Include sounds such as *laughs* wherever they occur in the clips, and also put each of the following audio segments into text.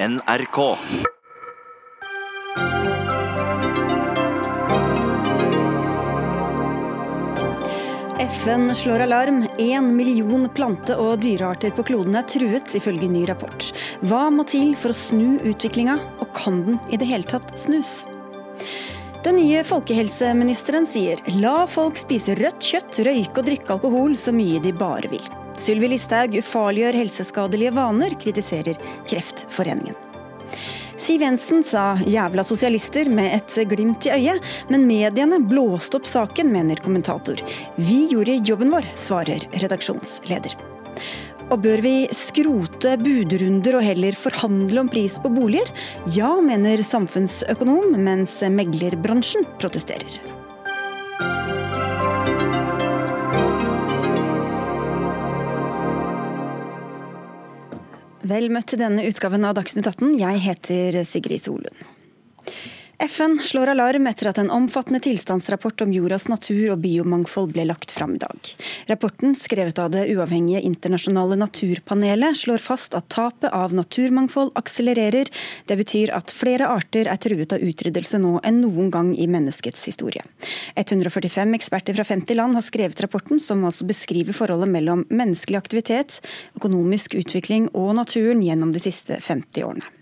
NRK. FN slår alarm. Én million plante- og dyrearter på kloden er truet, ifølge ny rapport. Hva må til for å snu utviklinga, og kan den i det hele tatt snus? Den nye folkehelseministeren sier la folk spise rødt kjøtt, røyke og drikke alkohol så mye de bare vil. Sylvi Listhaug ufarliggjør helseskadelige vaner, kritiserer Kreftforeningen. Siv Jensen sa 'jævla sosialister' med et glimt i øyet, men mediene blåste opp saken, mener kommentator. Vi gjorde jobben vår, svarer redaksjonsleder. Og bør vi skrote budrunder og heller forhandle om pris på boliger? Ja, mener samfunnsøkonom, mens meglerbransjen protesterer. Vel møtt til denne utgaven av Dagsnytt 18. Jeg heter Sigrid Solund. FN slår alarm etter at en omfattende tilstandsrapport om jordas natur og biomangfold ble lagt fram i dag. Rapporten, skrevet av det uavhengige internasjonale naturpanelet, slår fast at tapet av naturmangfold akselererer. Det betyr at flere arter er truet av utryddelse nå enn noen gang i menneskets historie. 145 eksperter fra 50 land har skrevet rapporten, som altså beskriver forholdet mellom menneskelig aktivitet, økonomisk utvikling og naturen gjennom de siste 50 årene.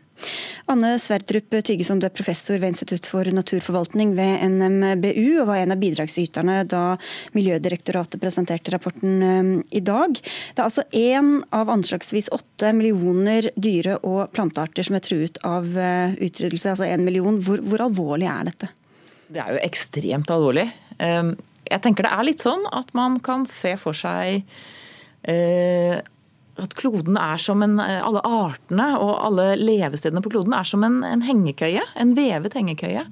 Anne Sverdrup Tygeson, du er professor ved Institutt for naturforvaltning ved NMBU, og var en av bidragsyterne da Miljødirektoratet presenterte rapporten um, i dag. Det er altså én av anslagsvis åtte millioner dyre- og plantearter som er truet av uh, utryddelse, altså én million. Hvor, hvor alvorlig er dette? Det er jo ekstremt alvorlig. Um, jeg tenker det er litt sånn at man kan se for seg at kloden er som en, alle artene og alle levestedene på kloden er som en, en hengekøye. En vevet hengekøye.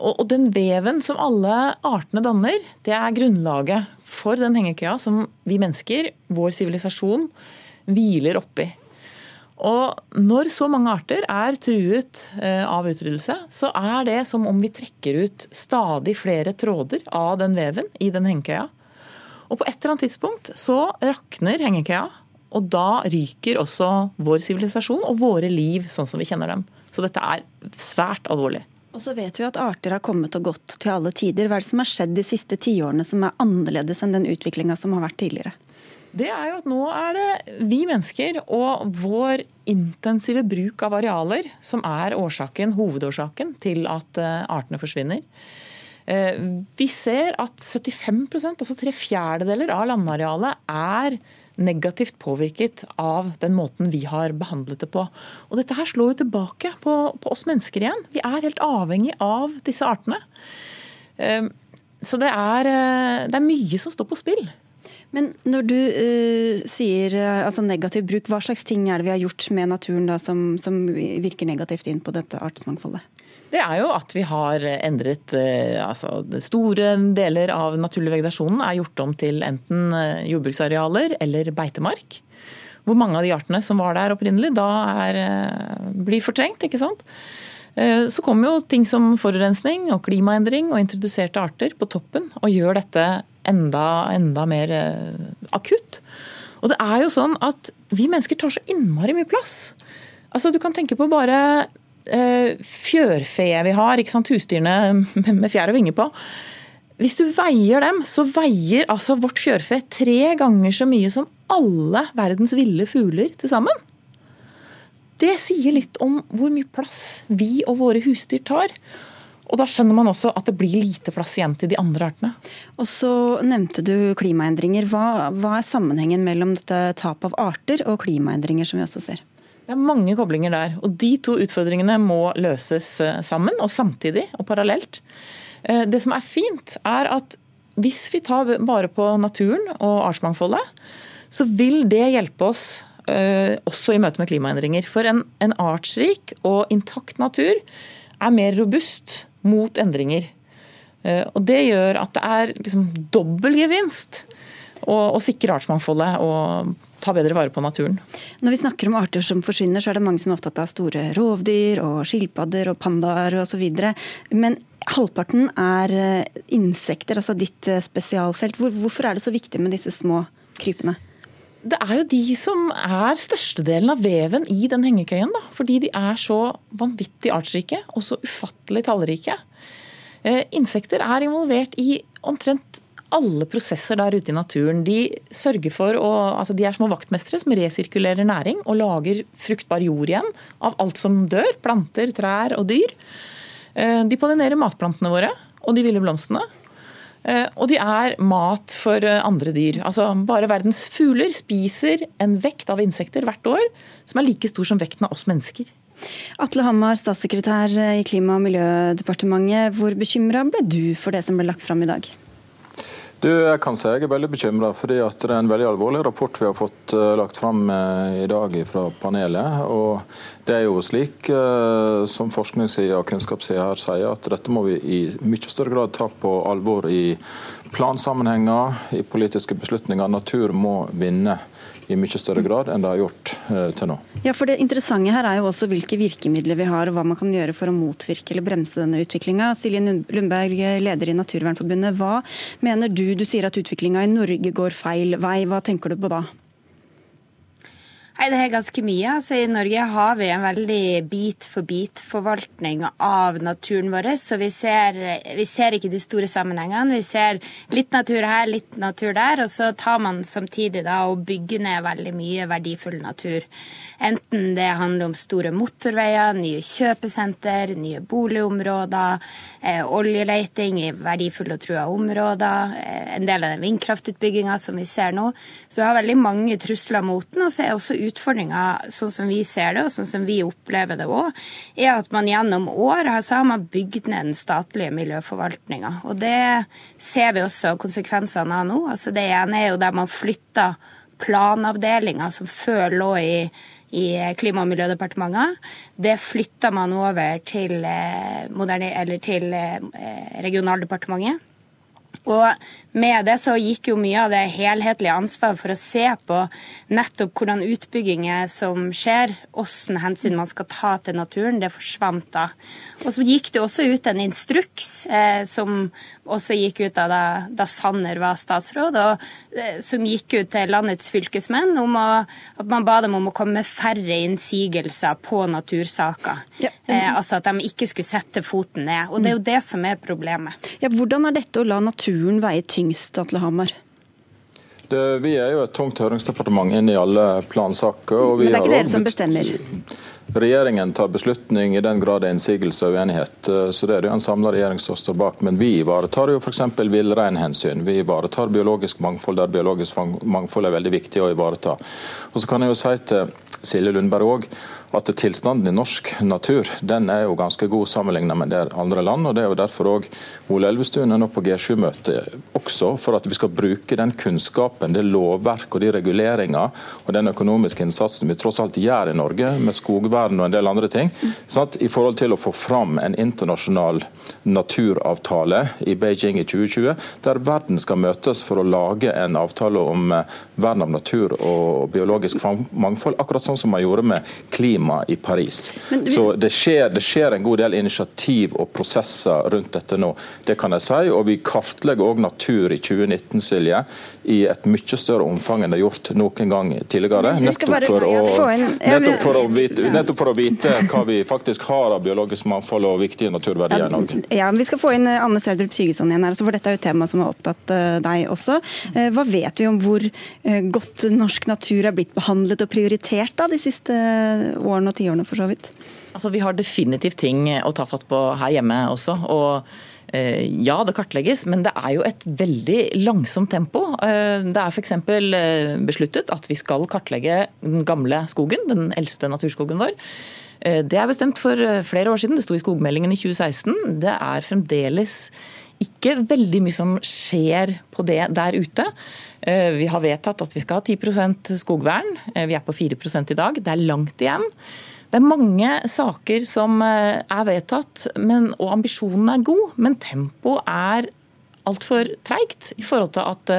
Og, og, den veven som alle artene danner, det er grunnlaget for den hengekøya som vi mennesker, vår sivilisasjon, hviler oppi. Og når så mange arter er truet eh, av utryddelse, så er det som om vi trekker ut stadig flere tråder av den veven i den hengekøya. Og på et eller annet tidspunkt så rakner hengekøya, og da ryker også vår sivilisasjon og våre liv sånn som vi kjenner dem. Så dette er svært alvorlig. Og så vet vi at arter har kommet og gått til alle tider. Hva er det som har skjedd de siste tiårene som er annerledes enn den utviklinga som har vært tidligere? Det er jo at nå er det vi mennesker og vår intensive bruk av arealer som er årsaken, hovedårsaken til at eh, artene forsvinner. Eh, vi ser at 75% altså tre fjerdedeler av landarealet, er negativt påvirket av den måten vi har behandlet det på. Og Dette her slår jo tilbake på, på oss mennesker igjen. Vi er helt avhengig av disse artene. Ehm, så det er, eh, det er mye som står på spill. Men når du uh, sier uh, altså negativ bruk, hva slags ting er det vi har gjort med naturen da, som, som virker negativt inn på dette artsmangfoldet? Det er jo at vi har endret eh, altså Store deler av naturlig vegetasjonen er gjort om til enten eh, jordbruksarealer eller beitemark. Hvor mange av de artene som var der opprinnelig, da er, eh, blir fortrengt. ikke sant? Så kommer jo ting som forurensning og klimaendring og introduserte arter på toppen og gjør dette enda, enda mer akutt. Og det er jo sånn at vi mennesker tar så innmari mye plass. Altså Du kan tenke på bare Eh, fjørfe vi har, ikke sant? husdyrene med fjær og vinger på. Hvis du veier dem, så veier altså vårt fjørfe tre ganger så mye som alle verdens ville fugler til sammen. Det sier litt om hvor mye plass vi og våre husdyr tar. Og Da skjønner man også at det blir lite plass igjen til de andre artene. Og Så nevnte du klimaendringer. Hva, hva er sammenhengen mellom dette tapet av arter og klimaendringer som vi også ser? Det er mange koblinger der. Og de to utfordringene må løses eh, sammen og samtidig og parallelt. Eh, det som er fint, er at hvis vi tar vare på naturen og artsmangfoldet, så vil det hjelpe oss eh, også i møte med klimaendringer. For en, en artsrik og intakt natur er mer robust mot endringer. Og Det gjør at det er liksom dobbel gevinst å, å sikre artsmangfoldet og ta bedre vare på naturen. Når vi snakker om arter som forsvinner, så er det mange som er opptatt av store rovdyr og skilpadder og pandaer osv. Men halvparten er eh, insekter, altså ditt eh, spesialfelt. Hvorfor er det så viktig med disse små krypene? det er jo de som er størstedelen av veven i den hengekøyen. Da, fordi de er så vanvittig artsrike og så ufattelig tallrike. Eh, insekter er involvert i omtrent alle prosesser der ute i naturen. De sørger for å, altså de er små vaktmestere som resirkulerer næring og lager fruktbar jord igjen av alt som dør. Planter, trær og dyr. Eh, de pollinerer matplantene våre og de ville blomstene. Eh, og de er mat for eh, andre dyr. Altså Bare verdens fugler spiser en vekt av insekter hvert år som er like stor som vekten av oss mennesker. Atle Hammar, statssekretær i Klima- og miljødepartementet. Hvor bekymra ble du for det som ble lagt fram i dag? Du, jeg kan si jeg er veldig bekymra, fordi det er en veldig alvorlig rapport vi har fått uh, lagt fram uh, i dag fra panelet. og Det er jo slik, uh, som forskningssida og kunnskapssida her sier, at dette må vi i mye større grad ta på alvor i plansammenhenger, i politiske beslutninger. Natur må vinne i mye større grad enn det har gjort eh, til nå. Ja, for Det interessante her er jo også hvilke virkemidler vi har og hva man kan gjøre for å motvirke eller bremse denne utviklinga. Silje Lundberg, leder i Naturvernforbundet. Hva mener du? Du sier at utviklinga i Norge går feil vei. Hva tenker du på da? Nei, Det er ganske mye. Altså, I Norge har vi en veldig bit-for-bit-forvaltning av naturen vår. Så vi ser, vi ser, ikke de store sammenhengene. Vi ser litt natur her, litt natur der. Og så tar man samtidig da og bygger ned veldig mye verdifull natur. Enten det handler om store motorveier, nye kjøpesenter, nye boligområder, eh, oljeleiting i verdifulle og trua områder, eh, en del av den vindkraftutbygginga som vi ser nå. Så vi har veldig mange trusler mot den. Og så er også utfordringa, sånn som vi ser det, og sånn som vi opplever det òg, er at man gjennom år så har man bygd ned den statlige miljøforvaltninga. Og det ser vi også konsekvensene av nå. Altså det ene er jo der man flytter planavdelinga som før lå i i Klima- og miljødepartementet. Det flytta man over til, eh, til eh, Regionaldepartementet. Og med det så gikk jo mye av det helhetlige ansvaret for å se på nettopp hvordan utbygginger som skjer, hvordan hensyn man skal ta til naturen, det forsvant da. Og så gikk det også ut en instruks eh, som også gikk ut da, da Sanner var statsråd, og eh, som gikk ut til landets fylkesmenn om å, at man ba dem om å komme med færre innsigelser på natursaker. Ja, eh, altså at de ikke skulle sette foten ned. Og det er jo det som er problemet. Ja, hvordan er dette å la naturen veie tyngst, Atle Hamar? Det, vi er jo et tungt høringsdepartement inn i alle plansaker. Men det er ikke dere som bestemmer? Regjeringen tar beslutning i den grad det er innsigelse og uenighet. Eh, så det er det jo en samla regjering som står bak. Men vi ivaretar jo f.eks. villreinhensyn. Vi ivaretar biologisk mangfold der biologisk mangfold er veldig viktig å ivareta. Og så kan jeg jo si til Silje Lundberg òg at tilstanden i norsk natur den er jo ganske god sammenlignet med det andre land. og Det er jo derfor òg Ole Elvestuen er nå på G7-møtet også for at vi skal bruke den kunnskapen, det lovverk og de reguleringer og den økonomiske innsatsen vi tross alt gjør i Norge, med skogvern og en del andre ting, sant? i forhold til å få fram en internasjonal naturavtale i Beijing i 2020, der verden skal møtes for å lage en avtale om eh, vern av natur og biologisk mangfold, akkurat sånn som man gjorde med klima klima i Paris. Hvis... Så det skjer, det skjer, en god del initiativ og prosesser rundt dette nå. Det kan jeg si. Og vi kartlegger òg natur i 2019, Silje, i et mye større omfang enn det er gjort noen gang tidligere. Nettopp for, å, nettopp, for vite, nettopp for å vite hva vi faktisk har av biologisk mangfold og viktige naturverdier i Norge. Ja, Vi skal få inn Anne Sverdrup Sygeson igjen her, for dette er jo et tema som har opptatt eh, deg også. Eh, hva vet vi om hvor eh, godt norsk natur er blitt behandlet og prioritert da, de siste årene? Årene og tiårene, for så vidt? Altså, vi har definitivt ting å ta fatt på her hjemme også. og eh, ja, det kartlegges, men det er jo et veldig langsomt tempo. Eh, det er f.eks. Eh, besluttet at vi skal kartlegge den gamle skogen, den eldste naturskogen vår. Det er bestemt for flere år siden, det sto i skogmeldingen i 2016. Det er fremdeles ikke veldig mye som skjer på det der ute. Eh, vi har vedtatt at vi skal ha 10 skogvern. Eh, vi er på 4 i dag. Det er langt igjen. Det er mange saker som eh, er vedtatt, men, og ambisjonen er god, men tempoet er altfor treigt i forhold til at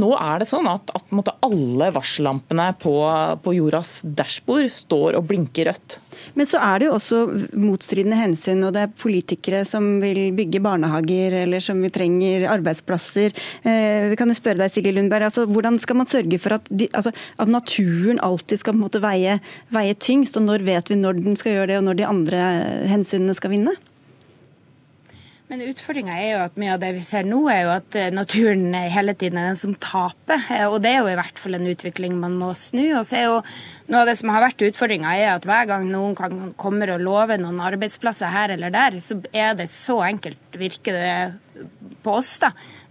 nå er det sånn at, at alle varsellampene på, på, jordas dashbord står og blinker rødt. Men så er det jo også motstridende hensyn, og det er politikere som vil bygge barnehager eller som vi trenger arbeidsplasser. Eh, vi kan jo spørre deg, Silje Lundberg, altså, Hvordan skal man sørge for at, de, altså, at naturen alltid skal måte, veie, veie tyngst, og når vet vi når den skal gjøre det, og når de andre hensynene skal vinne? Men utfordringa er jo at mye av det vi ser nå, er jo at eh, naturen hele tiden er den som taper. Eh, og det er jo i hvert fall en utvikling man må snu. Og så er jo noe av det som har vært utfordringa, er at hver gang noen kommer og lover noen arbeidsplasser her eller der, så er det så enkelt, virker det på oss, da,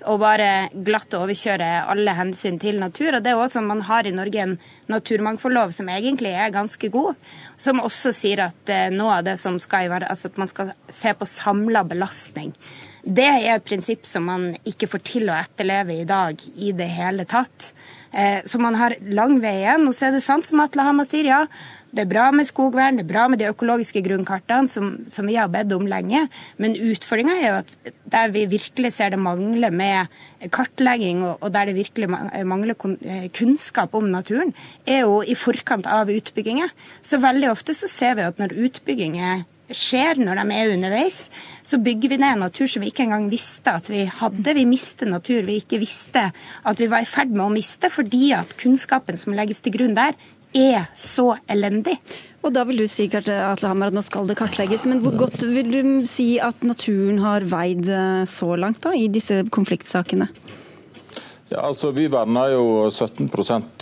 å bare glatt overkjøre alle hensyn til natur. Og det er også man har i Norge en naturmangfoldlov som egentlig er ganske god, som også sier at eh, noe av det som skal være, altså at man skal se på samla belastning. Det er et prinsipp som man ikke får til å etterleve i dag i det hele tatt. Eh, så man har lang vei igjen. Og så er det sant som Atle Hamar sier, ja. Det er bra med skogvern, det er bra med de økologiske grunnkartene som, som vi har bedt om lenge. Men utfordringa er jo at der vi virkelig ser det mangler med kartlegging, og, og der det virkelig mangler eh, kunnskap om naturen, er jo i forkant av utbygginger. Så veldig ofte så ser vi at når utbygginger skjer når de er underveis, så bygger vi ned natur som vi ikke engang visste at vi hadde. Vi mister natur vi ikke visste at vi var i ferd med å miste, fordi at kunnskapen som legges til grunn der, er så elendig. Og da vil du si Atle Hammer, at nå skal det kartlegges. Men hvor godt vil du si at naturen har veid eh, så langt da, i disse konfliktsakene? Ja, altså Vi verner jo 17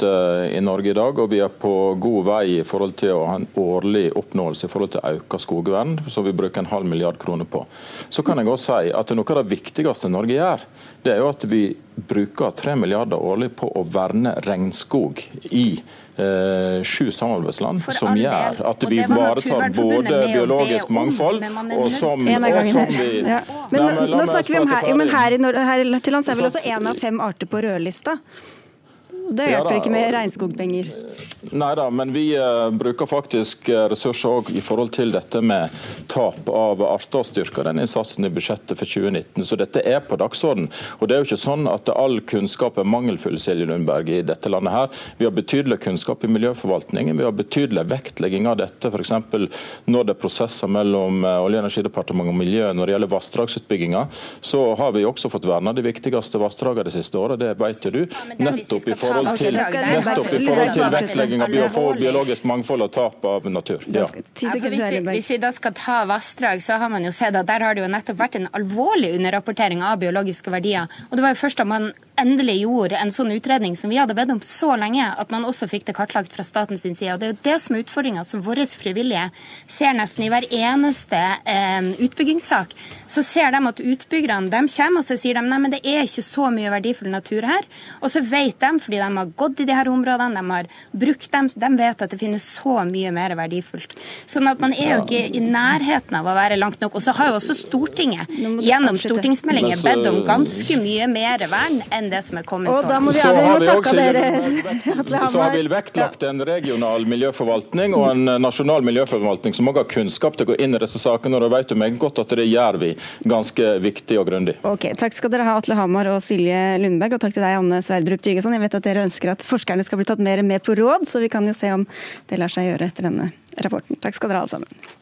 eh, i Norge i dag, og vi er på god vei i forhold til å ha en årlig oppnåelse i forhold til å øke skogvern, som vi bruker en halv milliard kroner på. Så kan jeg også si at Noe av det viktigste Norge gjør, det er jo at vi bruker 3 milliarder årlig på å verne regnskog i eh, sju samarbeidsland, For som gjør at vi ivaretar både biologisk mangfold og som, og som vi ja. Men, nei, men, nå snakker vi om her, men her, i, her til lands er vel også én av fem arter på rødlista? Det hjelper ja, ikke med regnskogpenger? Nei da, men vi uh, bruker faktisk eh, ressurser òg i forhold til dette med tap av arter, og styrker den innsatsen i budsjettet for 2019. Så dette er på dagsorden. Og det er jo ikke sånn at all kunnskap er mangelfull, Silje Lundberg, i dette landet her. Vi har betydelig kunnskap i miljøforvaltningen, vi har betydelig vektlegging av dette. F.eks. når det er prosesser mellom eh, Olje- og energidepartementet og miljøet når det gjelder vassdragsutbygginga, så har vi også fått verna de viktigste vassdragene de siste året, det vet jo du. Nettopp i forhold forhold til, nettopp i forhold til vektlegging av biologisk mangfold og tap av natur. Ja. Ja, hvis, vi, hvis, vi, da skal ta vassdrag, så har man jo sett at der har det jo nettopp vært en alvorlig underrapportering av biologiske verdier. Og det var jo først da man endelig gjorde en sånn utredning som vi hadde bedt om så lenge, at man også fikk det kartlagt fra statens side. Og Det er jo det som er utfordringa, som våre frivillige ser nesten i hver eneste eh, utbyggingssak. Så ser de at utbyggerne de kommer og så sier de, nei, men det er ikke så mye verdifull natur her. Og så vet de, fordi de har gått i de her områdene, de har brukt dem, de vet at det finnes så mye mer verdifullt. Sånn at man er jo ikke i nærheten av å være langt nok. Og så har jo også Stortinget gjennom stortingsmeldinger bedt om ganske mye mer vern enn enn det som er kommet så langt. *laughs* *laughs* Så har vi også så har vi vektlagt en regional miljøforvaltning og en nasjonal miljøforvaltning som også har kunnskap til å gå inn i disse sakene. og da vet du meg godt at Det gjør vi ganske viktig og grundig. Ok, Takk skal dere ha, Atle Hamar og Silje Lundberg. Og takk til deg, Anne Sverdrup Tygeson. Jeg vet at dere ønsker at forskerne skal bli tatt mer med på råd, så vi kan jo se om det lar seg gjøre etter denne rapporten. Takk skal dere ha alle sammen.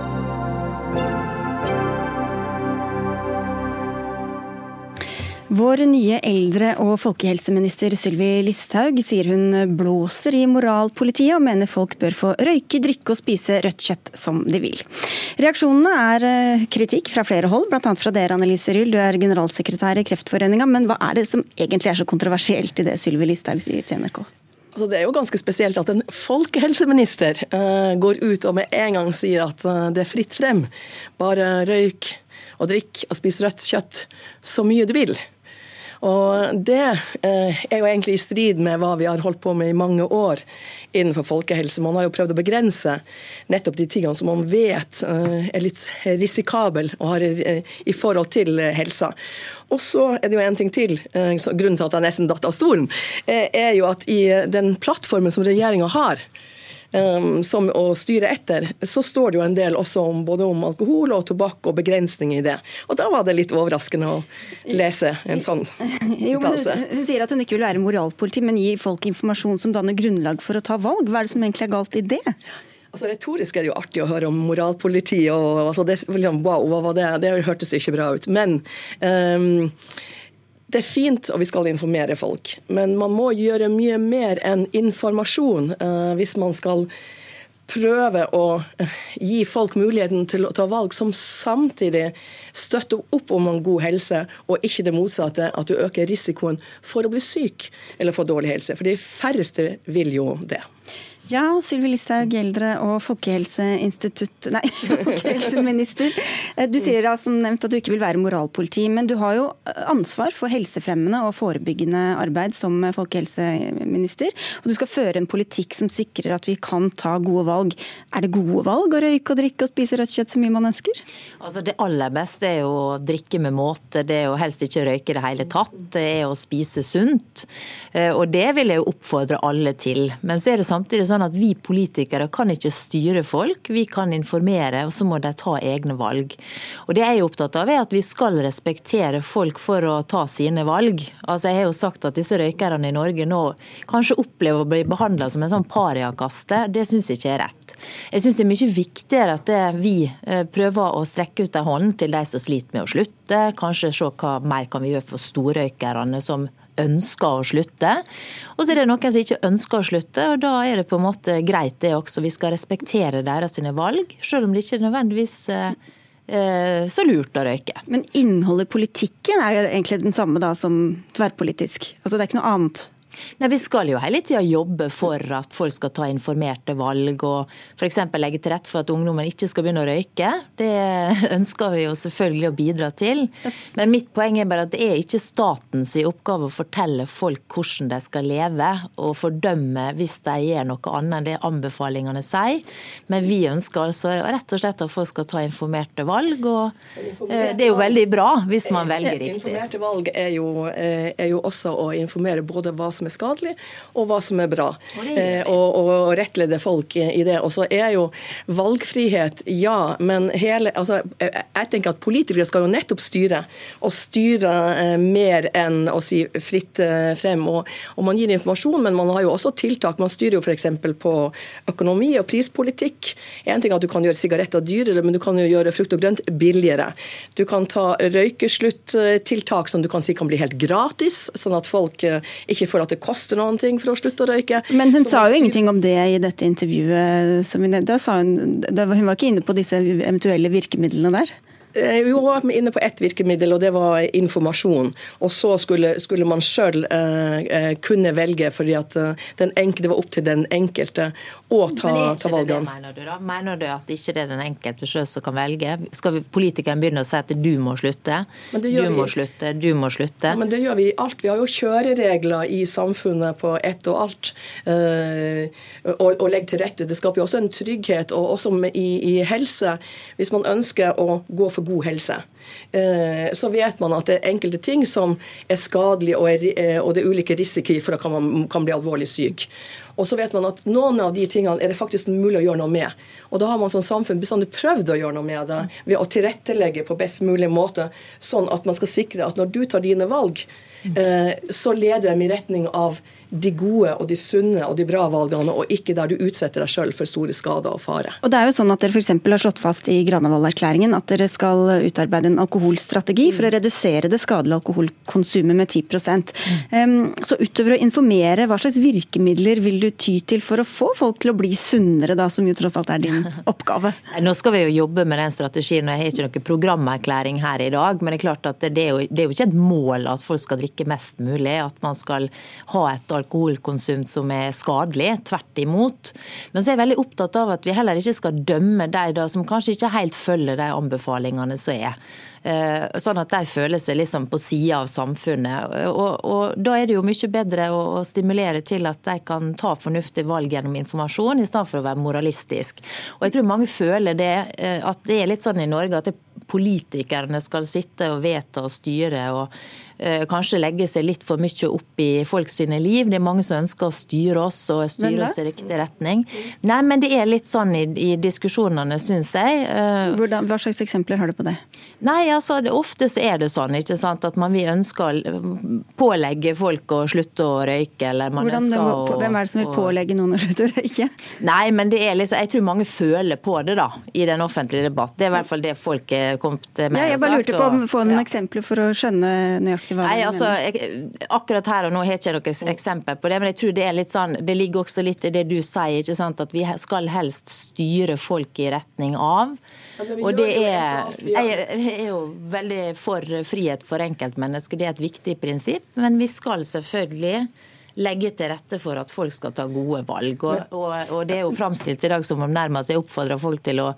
Vår nye eldre- og folkehelseminister Sylvi Listhaug sier hun blåser i moralpolitiet, og mener folk bør få røyke, drikke og spise rødt kjøtt som de vil. Reaksjonene er eh, kritikk fra flere hold, bl.a. fra dere, Annelise Ryll, du er generalsekretær i Kreftforeninga. Men hva er det som egentlig er så kontroversielt i det Sylvi Listhaug sier til NRK? Altså, det er jo ganske spesielt at en folkehelseminister uh, går ut og med en gang sier at uh, det er fritt frem. Bare røyk og drikk og spis rødt kjøtt så mye du vil. Og Det eh, er jo egentlig i strid med hva vi har holdt på med i mange år innenfor folkehelse. Man har jo prøvd å begrense nettopp de tingene som man vet eh, er litt risikable eh, i forhold til helsa. Og så er det jo en ting til, grunnen til at jeg nesten datt av stolen, er jo at i den plattformen som regjeringa har, som å styre etter, så står det jo en del også om både om alkohol og tobakk og begrensninger i det. Og da var det litt overraskende å lese en sånn *laughs* uttalelse. Hun, sier at hun ikke vil være moralpoliti, men gi folk informasjon som danner grunnlag for å ta valg. Hva er det som egentlig er galt i det? Altså Retorisk er det jo artig å høre om moralpoliti. og altså, det, wow, hva var det? det hørtes ikke bra ut. Men um, det er fint, og vi skal informere folk, men man må gjøre mye mer enn informasjon uh, hvis man skal prøve å uh, gi folk muligheten til å ta valg som samtidig støtter opp om en god helse, og ikke det motsatte, at du øker risikoen for å bli syk eller få dårlig helse. For de færreste vil jo det. Ja, Sylvi Listhaug, eldre- og folkehelseinstitutt... Nei, *laughs* folkehelseminister. Eh, du sier da som nevnt at du ikke vil være moralpoliti, men du har jo ansvar for helsefremmende og forebyggende arbeid som folkehelseminister. Og du skal føre en politikk som sikrer at vi kan ta gode valg. Er det gode valg å røyke og drikke og spise rødt kjøtt så mye man ønsker? Altså Det aller beste er jo å drikke med måte, det er å helst ikke røyke i det hele tatt. Det er å spise sunt. Eh, og det vil jeg jo oppfordre alle til. Men så er det samtidig sånn at vi politikere kan ikke styre folk, vi kan informere, og så må de ta egne valg. Og Det jeg er opptatt av, er at vi skal respektere folk for å ta sine valg. Altså Jeg har jo sagt at disse røykerne i Norge nå kanskje opplever å bli behandla som en sånn pariakaste. Det syns jeg ikke er rett. Jeg syns det er mye viktigere at vi eh, prøver å strekke ut en hånd til de som sliter med å slutte. Kanskje se hva mer kan vi gjøre for storrøykerne som ønsker å slutte. Og så er det noen som ikke ønsker å slutte, og da er det på en måte greit det også. Vi skal respektere deres valg, selv om det ikke er nødvendigvis eh, eh, så lurt å røyke. Men innholdet i politikken er egentlig den samme da som tverrpolitisk? Altså Det er ikke noe annet? Nei, Vi skal jo hele tida jobbe for at folk skal ta informerte valg, og f.eks. legge til rette for at ungdommen ikke skal begynne å røyke. Det *laughs* ønsker vi jo selvfølgelig å bidra til. Men mitt poeng er bare at det er ikke statens oppgave å fortelle folk hvordan de skal leve, og fordømme hvis de gjør noe annet enn det anbefalingene sier. Men vi ønsker altså rett og slett at folk skal ta informerte valg, og eh, det er jo veldig bra hvis man velger riktig. Informerte valg er jo, eh, er jo også å informere både hva som er skadelig, og hva som er bra. Eh, og, og rettlede folk i det. Og så er jo valgfrihet, ja, men hele altså, Jeg tenker at politikere skal jo nettopp styre, og styre eh, mer enn å si fritt eh, frem. Og, og, man gir informasjon, men man har jo også tiltak. Man styrer jo f.eks. på økonomi og prispolitikk. En ting er at du kan gjøre sigaretter dyrere, men du kan jo gjøre frukt og grønt billigere. Du kan ta røykesluttiltak som du kan si kan bli helt gratis, sånn at folk ikke får at det koster noen ting for å slutte å røyke. Men hun sa jo ingenting om det i dette intervjuet. hun, hun var ikke inne på disse eventuelle virkemidlene der? Eh, vi var inne på ett virkemiddel, og det var informasjon. Og så skulle, skulle man sjøl eh, eh, kunne velge, fordi at eh, den enkelte, det var opp til den enkelte å ta, ta valgene. Mener, du da? mener du at ikke det er den enkelte sjøl som kan velge? Skal politikeren begynne å si at du må slutte? Du må slutte, du må slutte? Ja, men det gjør vi i alt. Vi har jo kjøreregler i samfunnet på ett og alt. Eh, og, og legge til rette. Det skaper jo også en trygghet, og også i, i helse. Hvis man ønsker å gå for for god helse. Eh, så vet man at det er enkelte ting som er skadelige, og, eh, og det er ulike risikoer for at man kan bli alvorlig syk. Og så vet man at noen av de tingene er det faktisk mulig å gjøre noe med. Og da har man som samfunn bestandig prøvd å gjøre noe med det ved å tilrettelegge på best mulig måte, sånn at man skal sikre at når du tar dine valg, eh, så leder de i retning av de gode og de sunne og de bra valgene, og ikke der du utsetter deg sjøl for store skader og fare. Og det er jo sånn at Dere for har slått fast i Granavolden-erklæringen at dere skal utarbeide en alkoholstrategi for å redusere det skadelige alkoholkonsumet med 10 um, Så utover å informere, hva slags virkemidler vil du ty til for å få folk til å bli sunnere, da, som jo tross alt er din *laughs* oppgave? Nå skal vi jo jobbe med den strategien, og jeg har ikke noen programerklæring her i dag. Men det er klart at det er jo, det er jo ikke et mål at folk skal drikke mest mulig, at man skal ha et alkoholkonsum som er skadelig. Tvert imot. Men så er jeg veldig opptatt av at vi heller ikke skal dømme de som kanskje ikke helt følger de anbefalingene som er. Eh, sånn at de føler seg liksom på sida av samfunnet. Og, og, Da er det jo mye bedre å, å, stimulere til at de kan ta fornuftige valg gjennom informasjon, i stedet for å være moralistisk. Og jeg tror mange føler det, eh, at det er litt sånn i Norge at politikerne skal sitte og vedta og styre. og kanskje legge seg litt for mye opp i folk sine liv. Det er mange som ønsker å styre oss og styre oss i riktig retning. Nei, men det er litt sånn i, i diskusjonene, syns jeg. Eh, Hvordan, hva slags eksempler har du på det? Nei, altså det, Ofte så er det sånn ikke sant, at man vil ønske å pålegge folk å slutte å røyke. eller man Hvordan, ønsker å... Hvem er det som vil pålegge noen å slutte å røyke? Nei, men det er liksom, jeg tror mange føler på det da, i den offentlige debatt. Det er i hvert fall det folk er kommet med. Ja, jeg bare lurte på om få noen ja. eksempler for å skjønne nøyaktig hva Nei, altså, jeg, Akkurat her og nå har jeg ikke noe eksempel på det, men jeg tror det er litt sånn, det ligger også litt i det du sier, ikke sant, at vi skal helst styre folk i retning av. Og det er, Jeg er jo veldig for frihet for enkeltmennesket, det er et viktig prinsipp. Men vi skal selvfølgelig legge til rette for at folk skal ta gode valg. Og, og, og Det er jo framstilt i dag som om nærmest jeg oppfordrer folk til å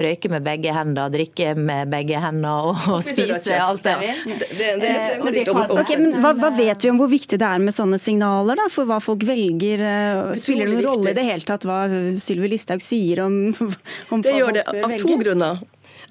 røyke med begge hender, drikke med begge hender og, og spise alt det vil. Eh, okay, hva, hva, vet vi om hvor viktig det er med sånne signaler da, for hva folk velger? Eh, spiller det noen rolle i det hele tatt hva Sylvi Listhaug sier om, om det gjør det av to grunner.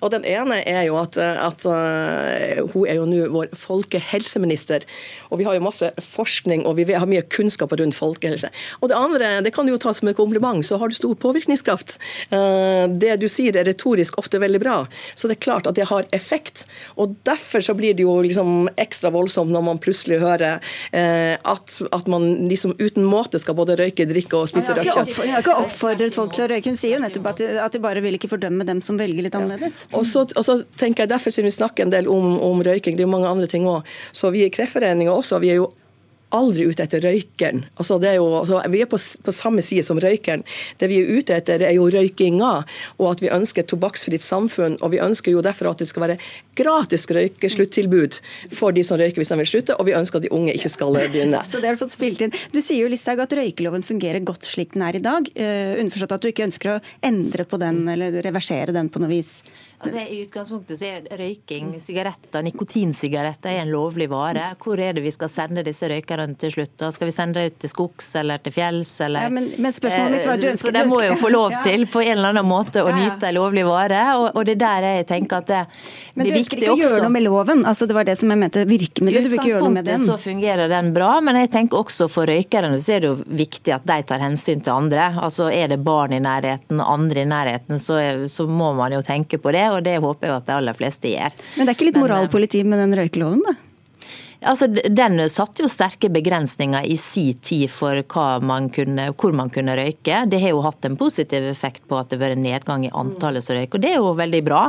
Og Den ene er jo at, at uh, hun er jo nå vår folkehelseminister. Og vi har jo masse forskning og vi har mye kunnskap rundt folkehelse. Og det andre, det kan jo tas som et kompliment, så har du stor påvirkningskraft. Uh, det du sier er retorisk ofte veldig bra, så det er klart at det har effekt. Og Derfor så blir det jo liksom ekstra voldsomt når man plutselig hører at, at, man liksom uten måte skal både røyke, drikke og spise rødt kjøtt. Hun har ikke oppfordret folk til å røyke, hun sier jo nettopp at de, at de bare vil ikke fordømme dem som velger litt annerledes. Og så, og så, tenker jeg Derfor siden vi snakker en del om, om røyking, det er jo mange andre ting òg. Så vi i Kreftforeninga også, vi er jo aldri ute etter røykeren. Altså, er jo, altså, vi er på, på, samme side som røykeren. Det vi er ute etter, er jo røykinga, og at vi ønsker et tobakksfritt samfunn. Og vi ønsker jo derfor at det skal være gratis røykesluttilbud for de som røyker hvis de vil slutte, og vi ønsker at de unge ikke skal begynne. *laughs* Så det har Du fått spilt inn. Du sier jo Listhaug at røykeloven fungerer godt slik den er i dag. Uh, underforstått at du ikke ønsker å endre på den eller reversere den på noe vis. Altså, I utgangspunktet så er røyking, sigaretter, nikotinsigaretter er en lovlig vare. Hvor er det vi skal sende disse røykerne til slutt? Da skal vi sende dem ut til skogs eller til fjells? Eller? Ja, men, men spørsmålet mitt var du eh, ønsker, Så de må jo få lov *laughs* til på en eller annen måte å nyte en lovlig vare. Og, og, det er der jeg tenker at det, men det er viktig også. Men du ønsker ikke å gjøre noe med loven? Altså, det var det som jeg mente virkemidlet. Du vil ikke gjøre noe med den? I utgangspunktet så fungerer den bra, men jeg tenker også for røykerne så er det jo viktig at de tar hensyn til andre. Altså Er det barn i nærheten, andre i nærheten, så, så må man jo tenke på det. Og det håper jeg at de aller fleste gjør. Men det er ikke litt moralpoliti med den røykeloven, da? Altså, den satte jo sterke begrensninger i si tid for man kunne, hvor man kunne røyke. Det har jo hatt en positiv effekt på at det har vært nedgang i antallet som røyker. og Det er jo veldig bra.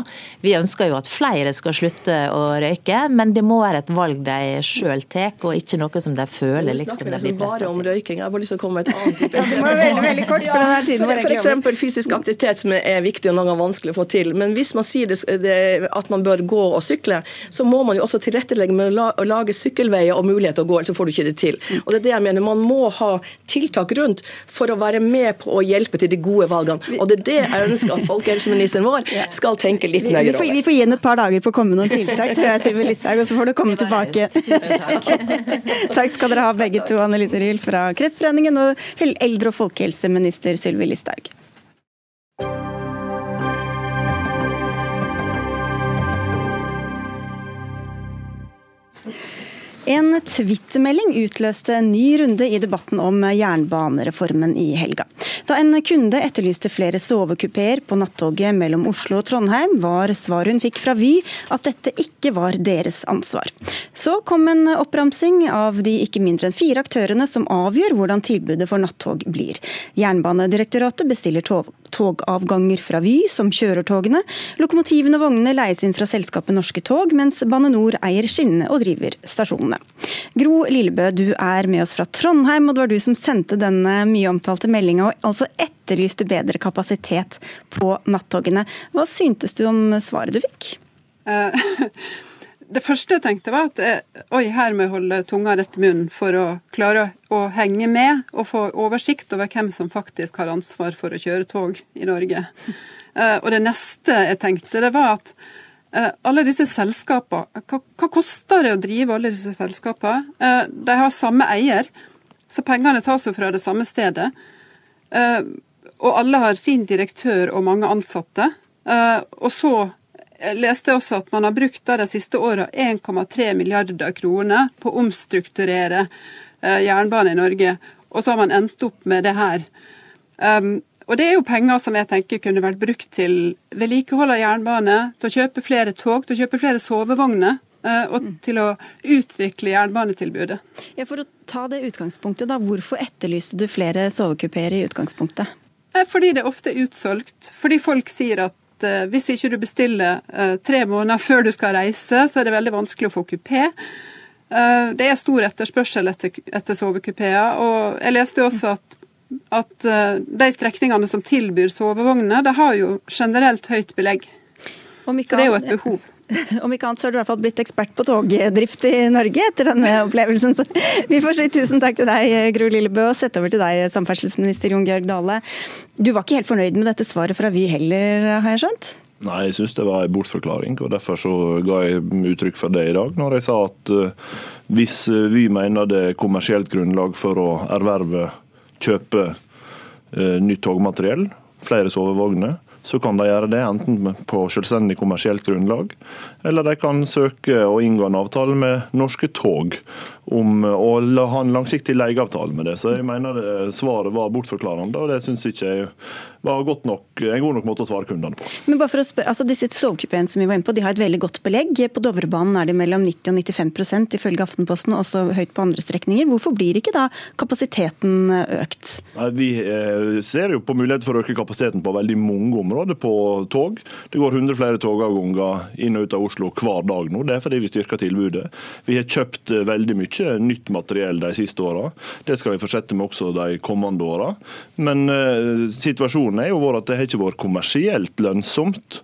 Vi ønsker jo at flere skal slutte å røyke, men det må være et valg de sjøl tar, og ikke noe som de føler liksom de blir pressa til. bare om røyking. Jeg har bare lyst til å komme med et annet type *laughs* veldig, veldig kort, for denne tiden var For eksempel fysisk aktivitet som er viktig og noen ganger vanskelig å få til. Men hvis man sier det, det, at man bør gå og sykle, så må man jo også tilrettelegge med å lage sykkelveier og mulighet til å gå, ellers får du ikke det til. Og det er det jeg mener, Man må ha tiltak rundt for å være med på å hjelpe til de gode valgene. Og det er det jeg ønsker at folkehelseministeren vår *laughs* skal tenke litt nøyere over. Vi får gi henne et par dager på å komme med noen tiltak, tror jeg, Sylvi Listhaug, og så får du komme tilbake. *laughs* Takk skal dere ha begge to, Annelise Ryel fra Kreftforeningen og eldre- og folkehelseminister Sylvi Listhaug. En twittermelding utløste en ny runde i debatten om jernbanereformen i helga. Da en kunde etterlyste flere sovekupeer på nattoget mellom Oslo og Trondheim, var svaret hun fikk fra Vy at dette ikke var deres ansvar. Så kom en oppramsing av de ikke mindre enn fire aktørene som avgjør hvordan tilbudet for nattog blir. Jernbanedirektoratet bestiller tog togavganger fra Vy, som kjører togene. Lokomotivene og vognene leies inn fra selskapet Norske Tog, mens Bane Nor eier skinnene og driver stasjonene. Gro Lillebø, du er med oss fra Trondheim, og det var du som sendte denne mye omtalte meldinga og altså etterlyste bedre kapasitet på nattogene. Hva syntes du om svaret du fikk? Uh, *laughs* det første jeg tenkte var at eh, oi, her må jeg holde tunga rett i munnen for å klare å henge med og få oversikt over hvem som faktisk har ansvar for å kjøre tog i Norge. Uh, *laughs* og det neste jeg tenkte, det var at uh, alle disse selskapene hva, hva, koster det å drive alle disse selskapene? De har samme eier, så pengene tas jo fra det samme stedet. og alle har sin direktør og mange ansatte. og så Jeg leste også at man har brukt de siste åra 1,3 milliarder kroner på å omstrukturere eh, jernbane i Norge, og så har man endt opp med det her. Um, og det er jo penger som jeg tenker kunne vært brukt til vedlikehold av jernbane, til å kjøpe flere tog, til å kjøpe flere sovevogner. Eh, og til å utvikle jernbanetilbudet. Ja, for å ta det utgangspunktet, da, Hvorfor etterlyste du flere sovekupeer i utgangspunktet? Fordi det ofte er utsolgt. Fordi folk sier at uh, hvis ikke du bestiller uh, tre måneder før du skal reise, så er det veldig vanskelig å få kupé. Uh, det er stor etterspørsel etter, etter sovekupeer. Og jeg leste også at, at de strekningene som tilbyr sovevogner, det har jo generelt høyt belegg. Så det er jo et behov. *laughs* Om ikke annet så har du i hvert fall blitt ekspert på togdrift i Norge etter denne opplevelsen. Så vi får si tusen takk til deg, Gro Lillebø, og sette over til deg, samferdselsminister Jon Georg Dale. Du var ikke helt fornøyd med dette svaret fra Vy heller, har jeg skjønt? Nei, jeg syns det var en bortforklaring, og derfor så ga jeg uttrykk for det i dag. Når jeg sa at uh, hvis Vy mener det er kommersielt grunnlag for å erverve, kjøpe uh, nytt togmateriell, flere sovevogner, så kan de gjøre det enten på selvstendig kommersielt grunnlag, eller de kan søke å inngå en avtale med Norske Tog om å ha en langsiktig leieavtale med det. Så jeg mener svaret var bortforklarende, og det syns ikke jeg var godt nok, en god nok måte å svare kundene på. Men bare for å spørre, altså Disse sovekupeene som vi var inne på, de har et veldig godt belegg. På Dovrebanen er de mellom 90 og 95% ifølge Aftenposten, og også høyt på andre strekninger. Hvorfor blir ikke da kapasiteten økt? Nei, vi eh, ser jo på mulighet for å øke kapasiteten på veldig mange områder på tog. Det går 100 flere togavganger inn og ut av Oslo hver dag nå. Det er fordi vi styrker tilbudet. Vi har kjøpt eh, veldig mye nytt materiell de siste åra. Det skal vi fortsette med også de kommende åra. Men eh, situasjonen er jo vår at det har ikke vært kommersielt lønnsomt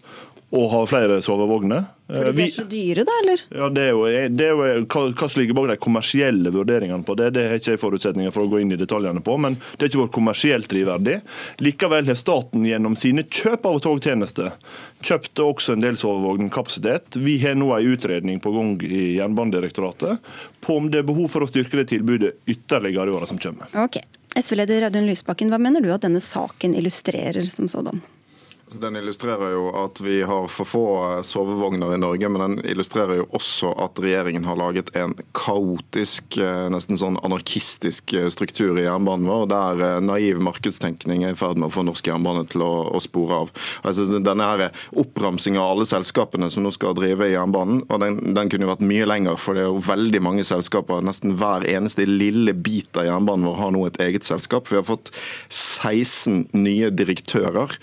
å ha flere sovevogner. Fordi de er så dyre, da, eller? Ja, Det er jo, det er jo hva som ligger bak de kommersielle vurderingene på det. Det har ikke jeg forutsetninger for å gå inn i detaljene på, men det har ikke vært kommersielt drivverdig. Likevel har staten gjennom sine kjøp av togtjenester kjøpt også en del sovevognkapasitet. Vi har nå en utredning på gang i Jernbanedirektoratet på om det er behov for å styrke det tilbudet ytterligere i åra som kommer. Ok. SV-leder Audun Lysbakken, hva mener du at denne saken illustrerer som sådan? Den illustrerer jo at vi har for få eh, sovevogner i Norge, men den illustrerer jo også at regjeringen har laget en kaotisk, eh, nesten sånn anarkistisk eh, struktur i jernbanen vår, der naiv markedstenkning er i ferd med å få norsk jernbane til å, å spore av. Altså, denne her oppramsinga av alle selskapene som nå skal drive i jernbanen, og den, den, kunne jo vært mye lenger, for det er jo veldig mange selskaper. Nesten hver eneste lille bit av jernbanen vår har nå et eget selskap. Vi har fått 16 nye direktører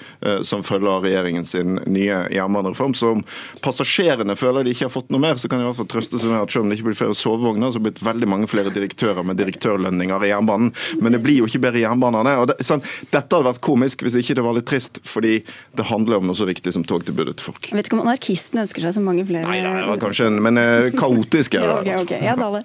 som følger følge av regjeringen sin nye jernbanereform. Så om passasjerene føler de ikke har fått noe mer, så kan de i hvert fall trøste seg med at selv om det ikke blir flere sovevogner, så har det blitt veldig mange flere direktører med direktørlønninger i jernbanen. Men det blir jo ikke bedre jernbane av det. Og det, sånn, dette hadde vært komisk hvis ikke det var litt trist, fordi det handler om noe så viktig som togtilbudet til folk. Jeg vet ikke om anarkistene ønsker seg så mange flere Nei, det var kanskje en, men uh, kaotisk er det. okay, okay. Ja, Dale.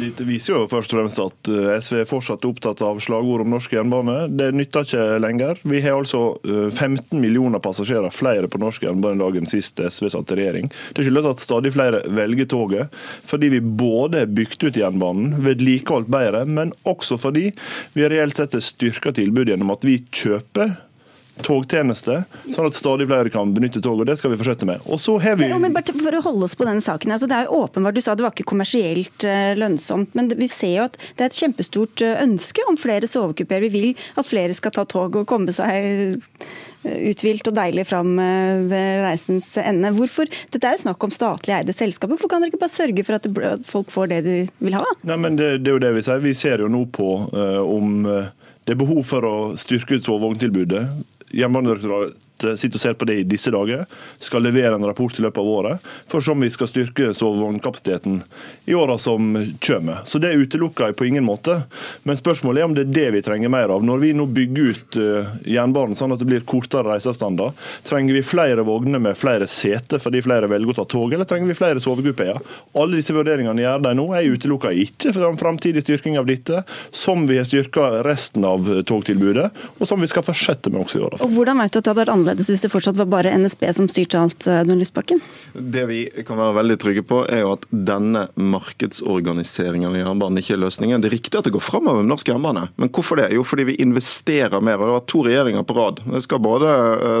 Det viser jo først og fremst at eh, SV er fortsatt opptatt av slagord om norsk jernbane. Det nytter ikke lenger. Vi har altså 15 eh, millioner millioner passasjerer flere på norsk jernbane i dag enn sist SV satt i regjering. Det skyldes at stadig flere velger toget, fordi vi både har bygd ut jernbanen, vedlikeholdt bedre, men også fordi vi reelt sett har styrka tilbudet gjennom at vi kjøper togtjeneste, sånn at stadig flere kan benytte tog. og Det skal vi fortsette med. Og så har vi... Ja, men bare for å holde oss på denne saken, altså Det er jo åpenbart, Du sa det var ikke kommersielt uh, lønnsomt, men vi ser jo at det er et kjempestort uh, ønske om flere sovekupeer. Vi vil at flere skal ta tog og komme seg uthvilt og deilig fram ved reisens ende. Hvorfor? Dette er jo snakk om statlig eide selskaper. Hvorfor kan dere ikke bare sørge for at, folk får det de vil ha? Nei, men det, det, er jo det Vi sier. Vi ser jo nå på om det er behov for å styrke ut sovevogntilbudet. Jernbanedirektoratet sitter og ser på det i disse dager. Skal levere en rapport i løpet av året for som vi skal styrke sovevognkapasiteten i åra som kommer. Så Det utelukker jeg på ingen måte. Men spørsmålet er om det er det vi trenger mer av. Når vi nå bygger ut eh, jernbanen sånn at det blir kortere reiseavstander, trenger vi flere vogner med flere seter fordi flere velger å ta tog, eller trenger vi flere sovekupeer? Alle disse vurderingene gjør de nå. Jeg utelukker ikke for en framtidig styrking av dette, som vi har styrka resten av togtilbudet, og som vi skal fortsette med også i åra. Og hvordan vet du at det hadde vært hvis det fortsatt var bare NSB som styrte alt, Audun Lysbakken? Det vi kan være veldig trygge på, er jo at denne markedsorganiseringen av jernbanen ikke er løsningen. Det er riktig at det går framover med norsk jernbane, men hvorfor det? Jo, fordi vi investerer mer. og Det var to regjeringer på rad. Det skal både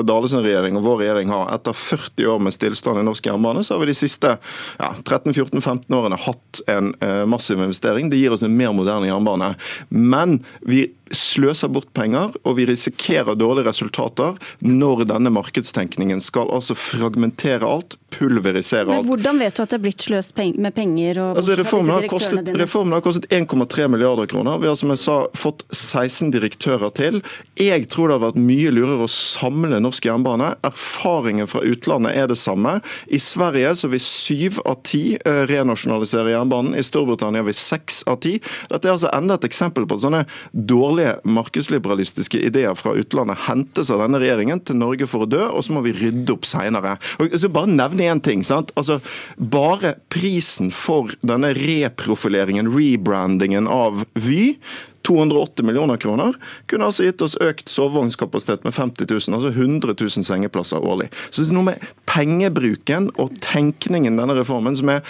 Dales Dalesen regjering og vår regjering ha. Etter 40 år med stillstand i norsk jernbane, så har vi de siste ja, 13-14-15 årene hatt en eh, massiv investering. Det gir oss en mer moderne jernbane. Men vi sløser bort penger, og vi risikerer dårlige resultater når denne markedstenkningen skal altså fragmentere alt, pulverisere alt. Men Hvordan vet du at det er blitt sløst med penger? Altså, reformen, har kostet, reformen har kostet 1,3 milliarder kroner. Vi har som jeg sa fått 16 direktører til. Jeg tror det har vært mye lurere å samle norsk jernbane. Erfaringen fra utlandet er det samme. I Sverige så vil syv av ti eh, renasjonalisere jernbanen. I Storbritannia vil seks av ti. Dette er altså enda et eksempel på sånne dårlige dårlige markedsliberalistiske ideer fra utlandet hentes av denne regjeringen til Norge for å dø, og så må vi rydde opp seinere. Bare nevne én ting. sant? Altså, Bare prisen for denne reprofileringen, rebrandingen av Vy 280 millioner kroner kunne altså gitt oss økt sovevognskapasitet med 50 000, altså 100 000 sengeplasser årlig. Så det er noe med pengebruken og tenkningen denne reformen som, er,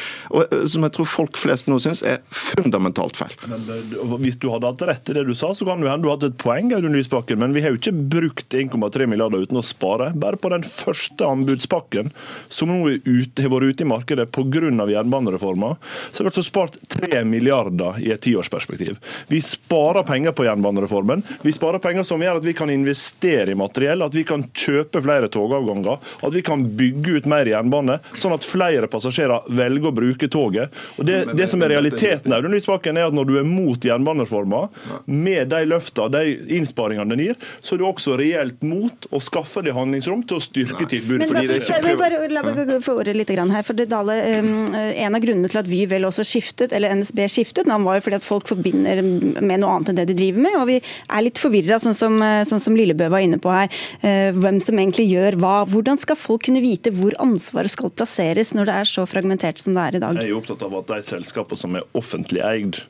som jeg tror folk flest nå syns er fundamentalt feil. Men eh, Hvis du hadde hatt rett i det du sa, så kan du hende du hadde et poeng, Audun Lysbakken, men vi har jo ikke brukt 1,3 milliarder uten å spare. Bare på den første anbudspakken som nå ut, har vært ute i markedet pga. jernbanereforma, så har vi altså spart 3 milliarder i et tiårsperspektiv. Vi sparer sparer penger på jernbanereformen. Vi sparer penger som gjør at vi kan investere i materiell, at vi kan kjøpe flere togavganger, at vi kan bygge ut mer jernbane, sånn at flere passasjerer velger å bruke toget. Og Det, det som er realiteten Audun Lysbakken, er at når du er mot jernbanereforma, med de løftene, de innsparingene den gir, så er du også reelt mot å skaffe deg handlingsrom til å styrke tilbudet. Men, men, bare, La meg få ordet litt her. for det, Dale, um, En av grunnene til at Vy vel også skiftet, eller NSB skiftet navn, var jo fordi at folk forbinder med noe noe annet enn det de driver med. Og vi er litt forvirra, sånn, som, eh, sånn som Lillebø var inne på her. Eh, hvem som egentlig gjør hva. Hvordan skal folk kunne vite hvor ansvaret skal plasseres når det er så fragmentert som det er i dag? Jeg er opptatt av at de selskapene som er offentlig eid,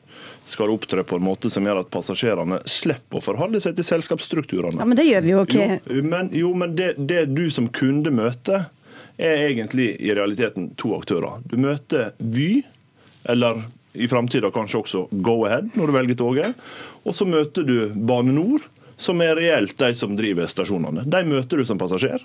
skal opptre på en måte som gjør at passasjerene slipper å forholde seg til selskapsstrukturene. Ja, Men det gjør vi jo ikke. Jo, men, jo, men det, det du som kunde møter, er egentlig i realiteten to aktører. Du møter Vy, eller i framtida kanskje også Go-Ahead når du velger toget. Og så møter du Bane NOR, som er reelt de som driver stasjonene. De møter du som passasjer.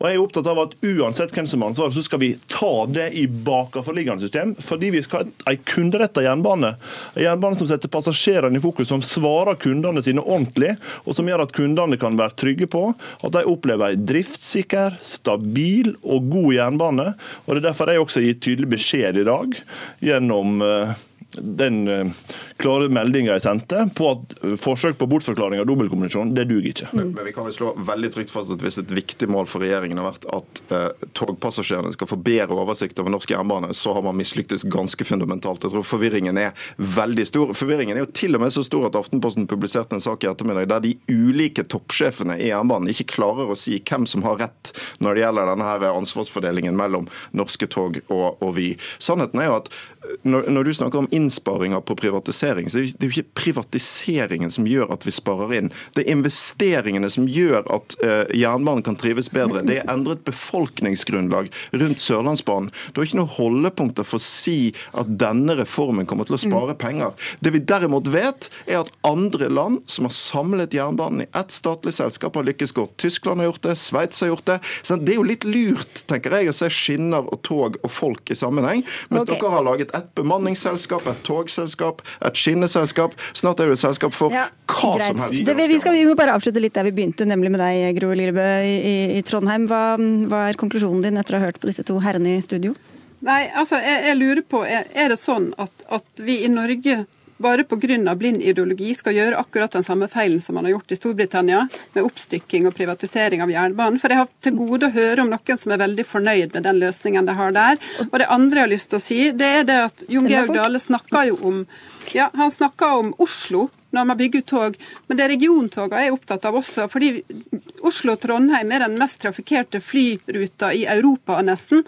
Og jeg er opptatt av at Uansett hvem som har ansvaret, så skal vi ta det i bakenforliggende system. Fordi vi skal ha en kunderetta jernbane. En jernbane som setter passasjerene i fokus, som svarer kundene sine ordentlig, og som gjør at kundene kan være trygge på at de opplever en driftssikker, stabil og god jernbane. Og Det er derfor jeg også gitt tydelig beskjed i dag gjennom eh, den eh, klare meldinga jeg sendte på at forsøk på bortforklaring av dobbeltkommunikasjon, det duger ikke. Men, Men vi kan vel slå veldig trygt fast at hvis et viktig mål for regjeringen har vært at eh, togpassasjerene skal få bedre oversikt over norsk jernbane, så har man mislyktes ganske fundamentalt. Jeg tror forvirringen er veldig stor. Forvirringen er jo til og med så stor at Aftenposten publiserte en sak i ettermiddag der de ulike toppsjefene i jernbanen ikke klarer å si hvem som har rett når det gjelder denne her ansvarsfordelingen mellom norske tog og, og Vy. Sannheten er jo at når, når, du snakker om innsparinger på privatisering, så Det er jo ikke privatiseringen som gjør at vi sparer inn. Det er investeringene som gjør at uh, jernbanen kan trives bedre. Det er endret befolkningsgrunnlag rundt Sørlandsbanen. Du har ikke noe holdepunkter for å si at denne reformen kommer til å spare penger. Det vi derimot vet, er at andre land som har samlet jernbanen i ett statlig selskap, har lykkes godt. Tyskland har gjort det, Sveits har gjort det. Så det er jo litt lurt, tenker jeg, å se skinner og tog og folk i sammenheng. Mens okay. dere har laget et bemanningsselskap, et togselskap, et skinneselskap. Snart er det et selskap for ja, hva greit. som helst. Det, vi, skal, vi må bare avslutte litt der vi begynte, nemlig med deg, Gro Lillebø i, i Trondheim. Hva, hva, er konklusjonen din etter å ha hørt på disse to herrene i studio? Nei, altså, jeg, jeg lurer på, er, er det sånn at, at vi i Norge bare pga. blind ideologi skal gjøre akkurat den samme feilen som man har gjort i Storbritannia, med oppstykking og privatisering av jernbanen. For jeg har til gode å høre om noen som er veldig fornøyd med den løsningen de har der. Og det andre jeg har lyst til å si, det er det at Jon Georg Dale snakka jo om ja, han snakka om Oslo når man bygger ut tog, men det er regiontogene jeg er opptatt av også. fordi Oslo-Trondheim er den mest trafikkerte flyruta i Europa nesten.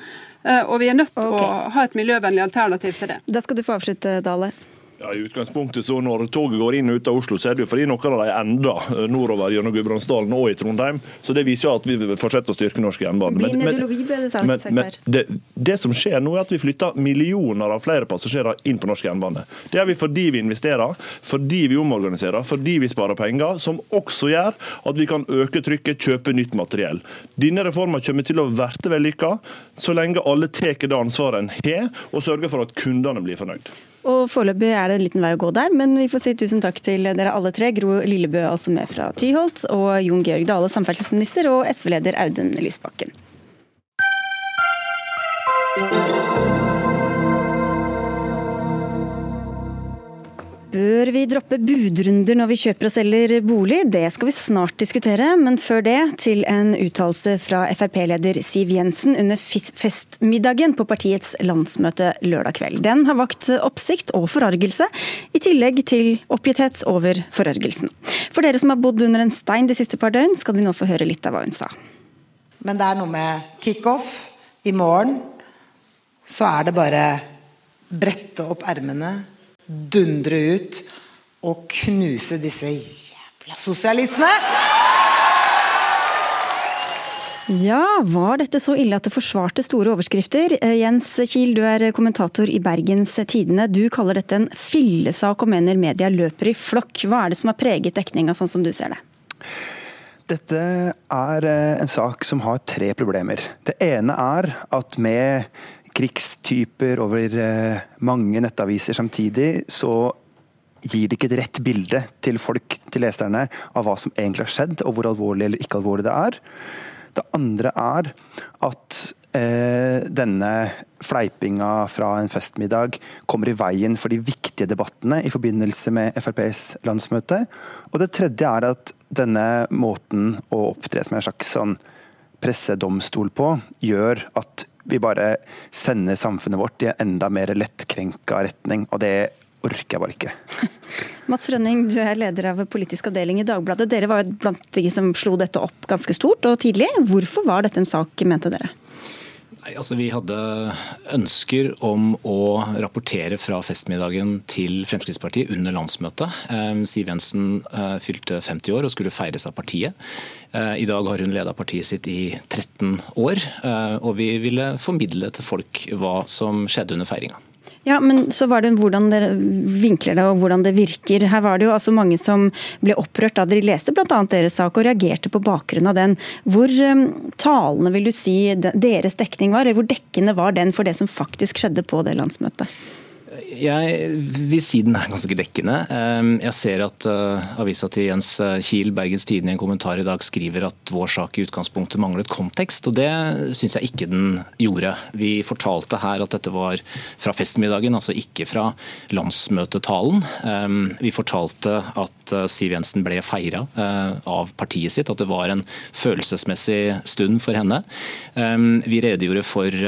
Eh, og vi er nødt til okay. å ha et miljøvennlig alternativ til det. Da skal du få avslutte, Dale. Ja, I utgangspunktet så Når toget går inn og ut av Oslo, så er det jo fordi noen av de ender eh, nordover gjennom Gudbrandsdalen og i Trondheim. Så Det viser at vi fortsetter å styrke norsk jernbane. Men, men, men, men det, det, som skjer nå, er at vi flytter millioner av flere passasjerer inn på norsk jernbane. Det er vi fordi vi investerer, fordi vi omorganiserer, fordi vi sparer penger, som også gjør at vi kan øke trykket, kjøpe nytt materiell. Denne reformen kommer til å bli vellykka så lenge alle tar det ansvaret en har, og sørger for at kundene blir fornøyd. Og Foreløpig er det en liten vei å gå der, men vi får si tusen takk til dere alle tre. Gro Lillebø, altså med fra Tyholt, og Jon Georg Dale, samferdselsminister, og SV-leder Audun Lysbakken. Bør vi droppe budrunder når vi kjøper og selger bolig? Det skal vi snart diskutere, men før det til en uttalelse fra Frp-leder Siv Jensen under festmiddagen på partiets landsmøte lørdag kveld. Den har vakt oppsikt og forargelse, i tillegg til oppgitthet over forargelsen. For dere som har bodd under en stein de siste par døgn, skal vi nå få høre litt av hva hun sa. Men det er noe med kickoff. I morgen så er det bare brette opp ermene dundre ut og knuse disse jævla sosialistene. Ja, var dette så ille at det forsvarte store overskrifter? Eh, Jens Kiel, du er kommentator i Bergens Tidende. Du kaller dette en fillesak og mener media løper i flokk. Hva er det som har preget dekninga, sånn som du ser det? Dette er eh, en sak som har tre problemer. Det ene er at med krigstyper over eh, mange nettaviser samtidig, så gir det ikke et rett bilde til folk, til leserne, av hva som egentlig har skjedd, og hvor alvorlig eller ikke alvorlig det er. Det andre er at eh, denne fleipinga fra en festmiddag kommer i veien for de viktige debattene i forbindelse med FrPs landsmøte. Og det tredje er at denne måten å opptre som en slags sånn pressedomstol på, gjør at vi bare sender samfunnet vårt i en enda mer lettkrenka retning. Og det orker jeg bare ikke. *laughs* Mats Frønning, du er leder av politisk avdeling i Dagbladet. Dere var blant de som slo dette opp ganske stort og tidlig. Hvorfor var dette en sak, mente dere? Nei, altså Vi hadde ønsker om å rapportere fra festmiddagen til Fremskrittspartiet under landsmøtet. Eh, Siv Jensen eh, fylte 50 år og skulle feires av partiet. Eh, I dag har hun leda partiet sitt i 13 år, og vi ville formidle til folk hva som skjedde under feiringa. Ja, men så var det hvordan dere vinkler det og hvordan det virker. Her var det jo altså mange som ble opprørt da de leste bl.a. deres sak og reagerte på bakgrunn av den. Hvor um, talende vil du si deres dekning var, eller hvor dekkende var den for det som faktisk skjedde på det landsmøtet? Jeg vil si den er ganske dekkende. Ehm, jeg ser at eh, avisa til Jens eh, Kiel, Bergens Tidende, i en kommentar i dag skriver at vår sak i utgangspunktet manglet kontekst, og det syns jeg ikke den gjorde. Vi fortalte her at dette var fra festmiddagen, altså ikke fra landsmøtetalen. Ehm, vi fortalte at eh, Siv Jensen ble feira av partiet sitt, at det var en følelsesmessig stund for henne. Ehm, vi redegjorde for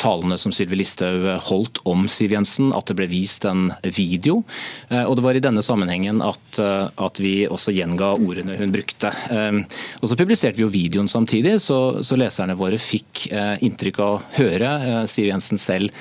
talene som Sylvi Listhaug holdt om Siv Jensen at det ble vist en video. Eh, og det var i denne sammenhengen at, eh, at vi også gjenga ordene hun brukte. Eh, og Så publiserte vi jo videoen samtidig, så, så leserne våre fikk inntrykk av å høre Siv Jensen selv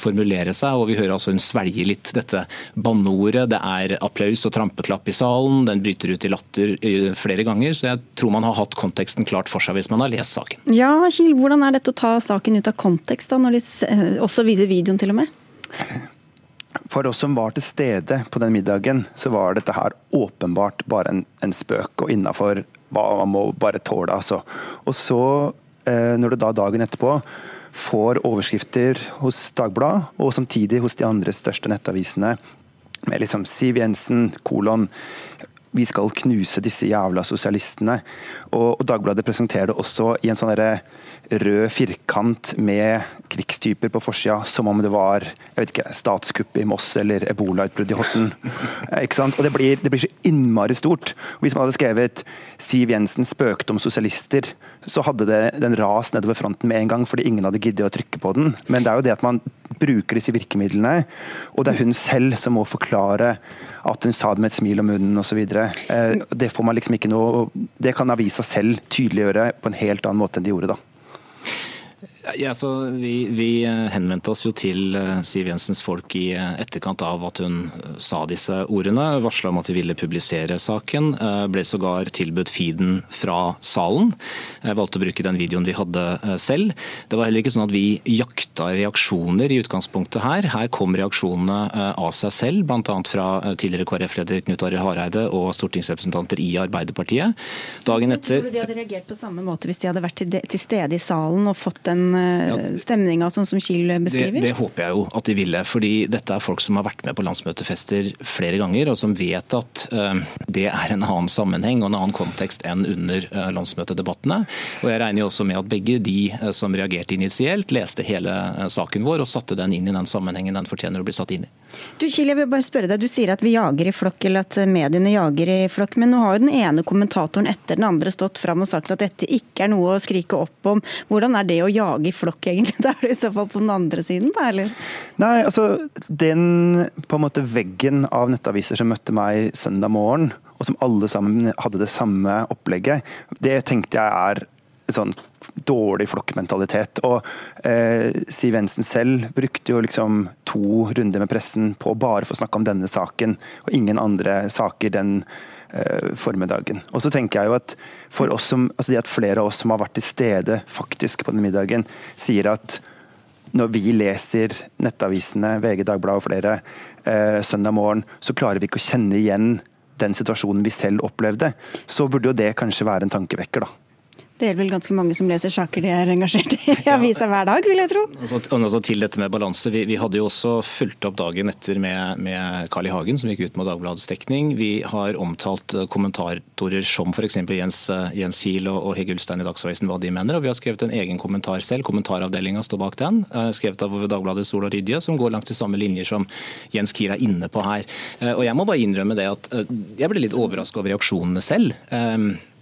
formulere seg, og vi hører altså hun svelger litt dette banneordet. Det er applaus og trampeklapp i salen, den bryter ut i latter flere ganger. Så jeg tror man har hatt konteksten klart for seg hvis man har lest saken. Ja, Kiel, hvordan er dette å ta saken ut av kontekst, da, når de også viser videoen til og med? For oss som var til stede på den middagen, så var dette her åpenbart bare en, en spøk og innafor hva man må bare tåle. Altså. Og så, eh, når du da dagen etterpå får overskrifter hos Dagbladet, og samtidig hos de andre største nettavisene med liksom Siv Jensen, kolon vi skal knuse disse jævla sosialistene. Og, og Dagbladet presenterer det også i en sånn rød firkant med krigstyper på forsida, som om det var jeg vet ikke, statskupp i Moss eller ebolautbrudd i Horten. Ikke sant? Og det blir, det blir, så innmari stort. Og Hvis man hadde skrevet 'Siv Jensen spøkte om sosialister', så hadde det den ras nedover fronten med en gang, fordi ingen hadde giddet å trykke på den. Men det er jo det at man bruker disse virkemidlene, og det er hun selv som må forklare at hun sa det med et smil om munnen osv. Eh, det får man liksom ikke noe Det kan avisa selv tydeliggjøre på en helt annen måte enn de gjorde da. Ja, vi, vi, henvendte oss jo til eh, Siv Jensens folk i eh, etterkant av at hun eh, sa disse ordene. Varsla om at vi ville publisere saken. Ble sågar tilbudt feeden fra salen. Jeg valgte å bruke den videoen vi hadde selv. Det var heller ikke sånn at vi jakta reaksjoner i utgangspunktet her. Her kom reaksjonene av seg selv, bl.a. fra tidligere KrF-leder Knut Arild Hareide og stortingsrepresentanter i Arbeiderpartiet. Dagen etter Tror du de hadde reagert på samme måte hvis de hadde vært til stede i salen og fått ja, stemninga sånn som Kiel beskriver? Det, det, håper jeg jo at de ville. fordi dette er folk som har vært med på landsmøtefester flere ganger, og som vet at uh, det er en annen sammenheng og en annen kontekst enn under uh, landsmøtedebattene. Og Jeg regner jo også med at begge de som reagerte initielt, leste hele saken vår og satte den inn i den sammenhengen den fortjener å bli satt inn i. Du Kiel, jeg vil bare spørre deg, du sier at vi jager i flokk, eller at mediene jager i flokk. Men nå har jo den ene kommentatoren etter den andre stått fram og sagt at dette ikke er noe å skrike opp om. Hvordan er det å jage i flokk, egentlig? *laughs* Da er det i så fall på den andre siden, da, eller? Nei, altså den på en måte veggen av nettaviser som møtte meg søndag morgen, og som alle sammen hadde det samme opplegget, det tenkte jeg er sånn dårlig flokkmentalitet. Og eh, Siv Jensen selv brukte jo liksom to runder med pressen på bare for å snakke om denne saken, og ingen andre saker den formiddagen. Og så tenker jeg jo at for oss som, altså det at flere av oss som har vært til stede faktisk på den middagen, sier at når vi leser nettavisene, VG, Dagbladet og flere, eh, søndag morgen, så klarer vi ikke å kjenne igjen den situasjonen vi selv opplevde. Så burde jo det kanskje være en tankevekker, da. Det gjelder vel ganske mange som leser saker de er engasjert i i avisa hver dag, vil jeg tro. Altså, til dette med balanse. Vi, vi, hadde jo også fulgt opp dagen etter med, med Carl I. Hagen, som gikk ut med Dagbladets dekning. Vi har omtalt eh, kommentatorer som f.eks. Jens, eh, Jens Hiel og, og Hege Ulstein i Dagsavisen hva de mener. Og vi har skrevet en egen kommentar selv. Kommentaravdelinga står bak den. Eh, skrevet av Dagbladet Sol og Rydje, som går langs de samme linjer som Jens Kiel er inne på her. Og jeg må bare innrømme det at jeg ble litt overraska over reaksjonene selv.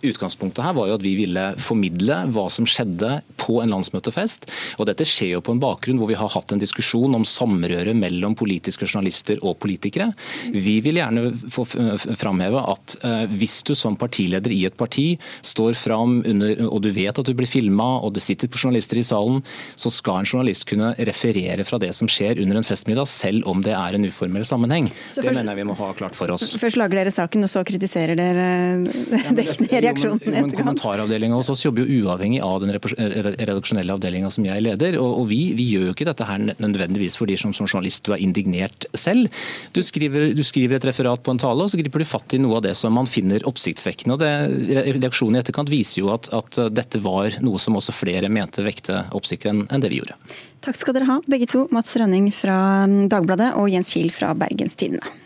Utgangspunktet her var jo at vi ville formidle hva som skjedde på en landsmøtefest. Og dette skjer jo på en bakgrunn hvor vi har hatt en diskusjon om samrøre mellom politiske journalister og politikere. Vi vil gjerne få framheve at eh, hvis du som partileder i et parti står fram under, og du vet at du blir filma og det sitter på journalister i salen, så skal en journalist kunne referere fra det som skjer under en festmiddag, selv om det er en uformell sammenheng. det mener jeg vi må ha klart for oss. Først lager dere saken, og så kritiserer dere dekningen reaksjonen i Men Kommentaravdelinga hos oss jobber jo uavhengig av den redaksjonelle avdelinga som jeg leder. Og, og vi, vi, gjør jo ikke dette her nødvendigvis fordi som, som journalist du er indignert selv. Du skriver, du skriver, et referat på en tale, og så griper du fatt i noe av det som man finner oppsiktsvekkende. og det, Reaksjonen i etterkant viser jo at, at, dette var noe som også flere mente vekte oppsikt enn, det vi gjorde. Takk skal dere ha, begge to. Mats Rønning fra Dagbladet og Jens Kiel fra Bergenstidene.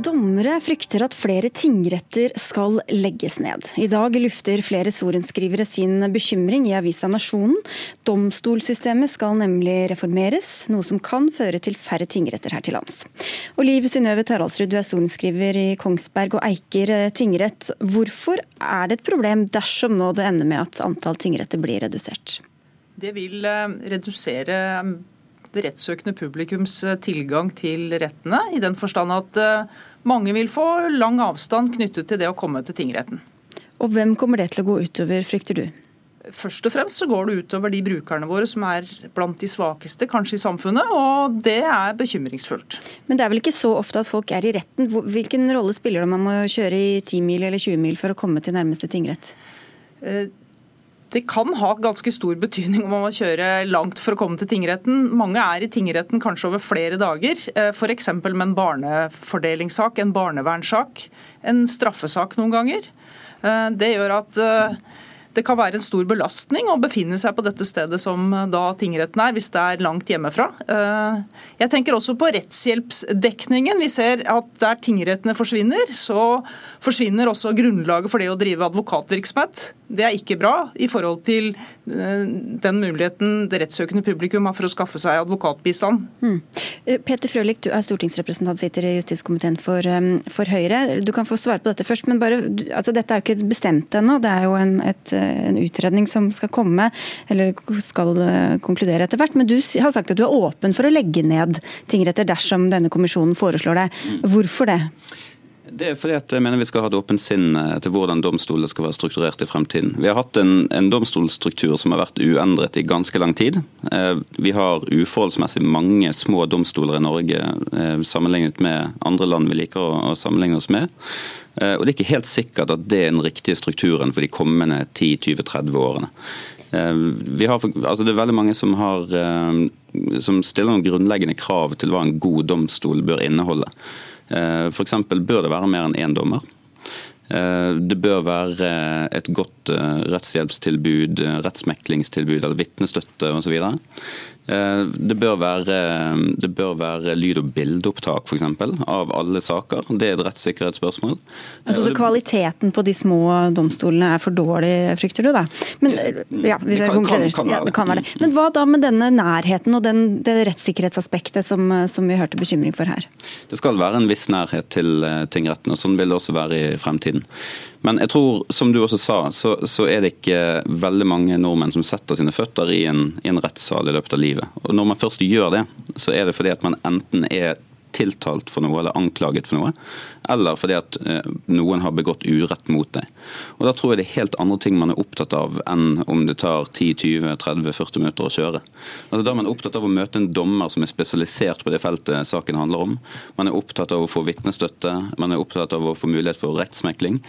Dommere frykter at flere tingretter skal legges ned. I dag lufter flere sorenskrivere sin bekymring i avisa Nasjonen. Domstolsystemet skal nemlig reformeres, noe som kan føre til færre tingretter her til lands. Og Liv Synnøve Taraldsrud, du er sorenskriver i Kongsberg og Eiker tingrett. Hvorfor er det et problem dersom nå det ender med at antall tingretter blir redusert? Det vil eh, redusere det rettssøkende publikums eh, tilgang til rettene, i den forstand at eh, mange vil få lang avstand knyttet til det å komme til tingretten. Og hvem kommer det til å gå utover, frykter du? Først og fremst så går det utover de brukerne våre som er blant de svakeste kanskje i samfunnet, og det er bekymringsfullt. Men det er vel ikke så ofte at folk er i retten. Hvilken rolle spiller det om man må kjøre i 10 mil eller 20 mil for å komme til nærmeste tingrett? Det kan ha ganske stor betydning om man må kjøre langt for å komme til tingretten. Mange er i tingretten kanskje over flere dager, eh, f.eks. med en barnefordelingssak, en barnevernssak, en straffesak noen ganger. Eh, det gjør at eh, det kan være en stor belastning å befinne seg på dette stedet som da tingretten er, hvis det er langt hjemmefra. Jeg tenker også på rettshjelpsdekningen. Vi ser at der tingrettene forsvinner, så forsvinner også grunnlaget for det å drive advokatvirksomhet. Det er ikke bra i forhold til eh, den muligheten det rettssøkende publikum har for å skaffe seg advokatbistand. Hmm. Peter Frølich, du er stortingsrepresentant, sitter i justiskomiteen for, for, Høyre. Du kan få svare på dette først, men bare, altså, dette er jo ikke bestemt ennå. Det er jo en, et en utredning som skal komme, eller skal konkludere etter hvert. Men du har sagt at du er åpen for å legge ned tingretter dersom denne kommisjonen foreslår det. Mm. Hvorfor det? Det er fordi at jeg mener vi skal ha et åpent sinn eh, til hvordan domstolene skal være strukturert i fremtiden. Vi har hatt en, en domstolstruktur som har vært uendret i ganske lang tid. Eh, vi har uforholdsmessig mange små domstoler i Norge eh, sammenlignet med andre land vi liker å, sammenligne oss med. Og Det er ikke helt sikkert at det er den riktige strukturen for de kommende 10-20-30 årene. Har, altså det er veldig mange som, har, som stiller noen grunnleggende krav til hva en god domstol bør inneholde. Eh, F.eks. bør det være mer enn én dommer. Eh, det bør være et godt eh, rettshjelpstilbud, rettsmeklingstilbud eller vitnestøtte osv. Eh, det bør være, det bør være lyd- og bildeopptak for eksempel, av alle saker. Det er et rettssikkerhetsspørsmål. Altså, så kvaliteten på de små domstolene er for dårlig, frykter du da? Men, ja, hvis jeg kan, kan, kan ja, det kan være det. Men hva da med denne nærheten og den, det rettssikkerhetsaspektet som, som, vi hørte bekymring for her? Det skal være en viss nærhet til eh, tingretten, og sånn vil det også være i fremtiden. Men jeg tror, som du også sa, så, så, er det ikke veldig mange nordmenn som setter sine føtter i en, i en rettssal i løpet av livet. Og Når man først gjør det, så er det fordi at man enten er tiltalt for noe eller anklaget for noe, eller fordi at eh, noen har begått urett mot deg. Og Da tror jeg det er helt andre ting man er opptatt av enn om det tar 10-20-30-40 minutter å kjøre. Altså Da er man opptatt av å møte en dommer som er spesialisert på det feltet saken handler om. Man er opptatt av å få vitnestøtte, man er opptatt av å få mulighet for rettsmekling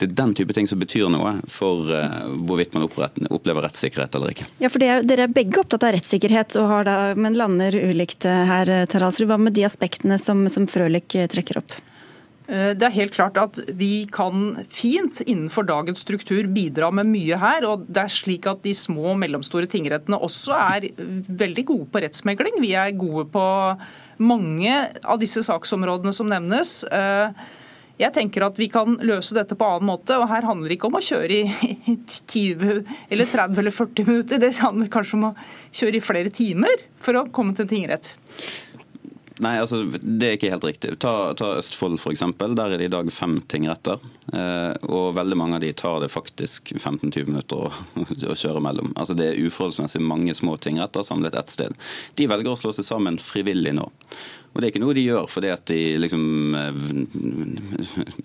det er den type ting som betyr noe for uh, hvorvidt man opplever rettssikkerhet eller ikke. Ja, for er, Dere er begge opptatt av rettssikkerhet, da, men lander ulikt eh, her. Eh, Hva med de aspektene som, som Frølich trekker opp? Det er helt klart at Vi kan fint innenfor dagens struktur bidra med mye her. og det er slik at De små og mellomstore tingrettene også er veldig gode på rettsmegling. Vi er gode på mange av disse saksområdene som nevnes. Jeg tenker at vi kan løse dette på annen måte. og Her handler det ikke om å kjøre i 20 eller 30 eller 40 minutter. Det handler kanskje om å kjøre i flere timer for å komme til en tingrett. Nei, altså, Det er ikke helt riktig. Ta, ta Østfold f.eks. Der er det i dag fem tingretter. Eh, og veldig mange av de tar det faktisk 15-20 minutter å, å, kjøre mellom. Altså Det er uforholdsmessig mange små tingretter samlet ett sted. De velger å slå seg sammen frivillig nå. Og Det er ikke noe de gjør fordi at de liksom eh,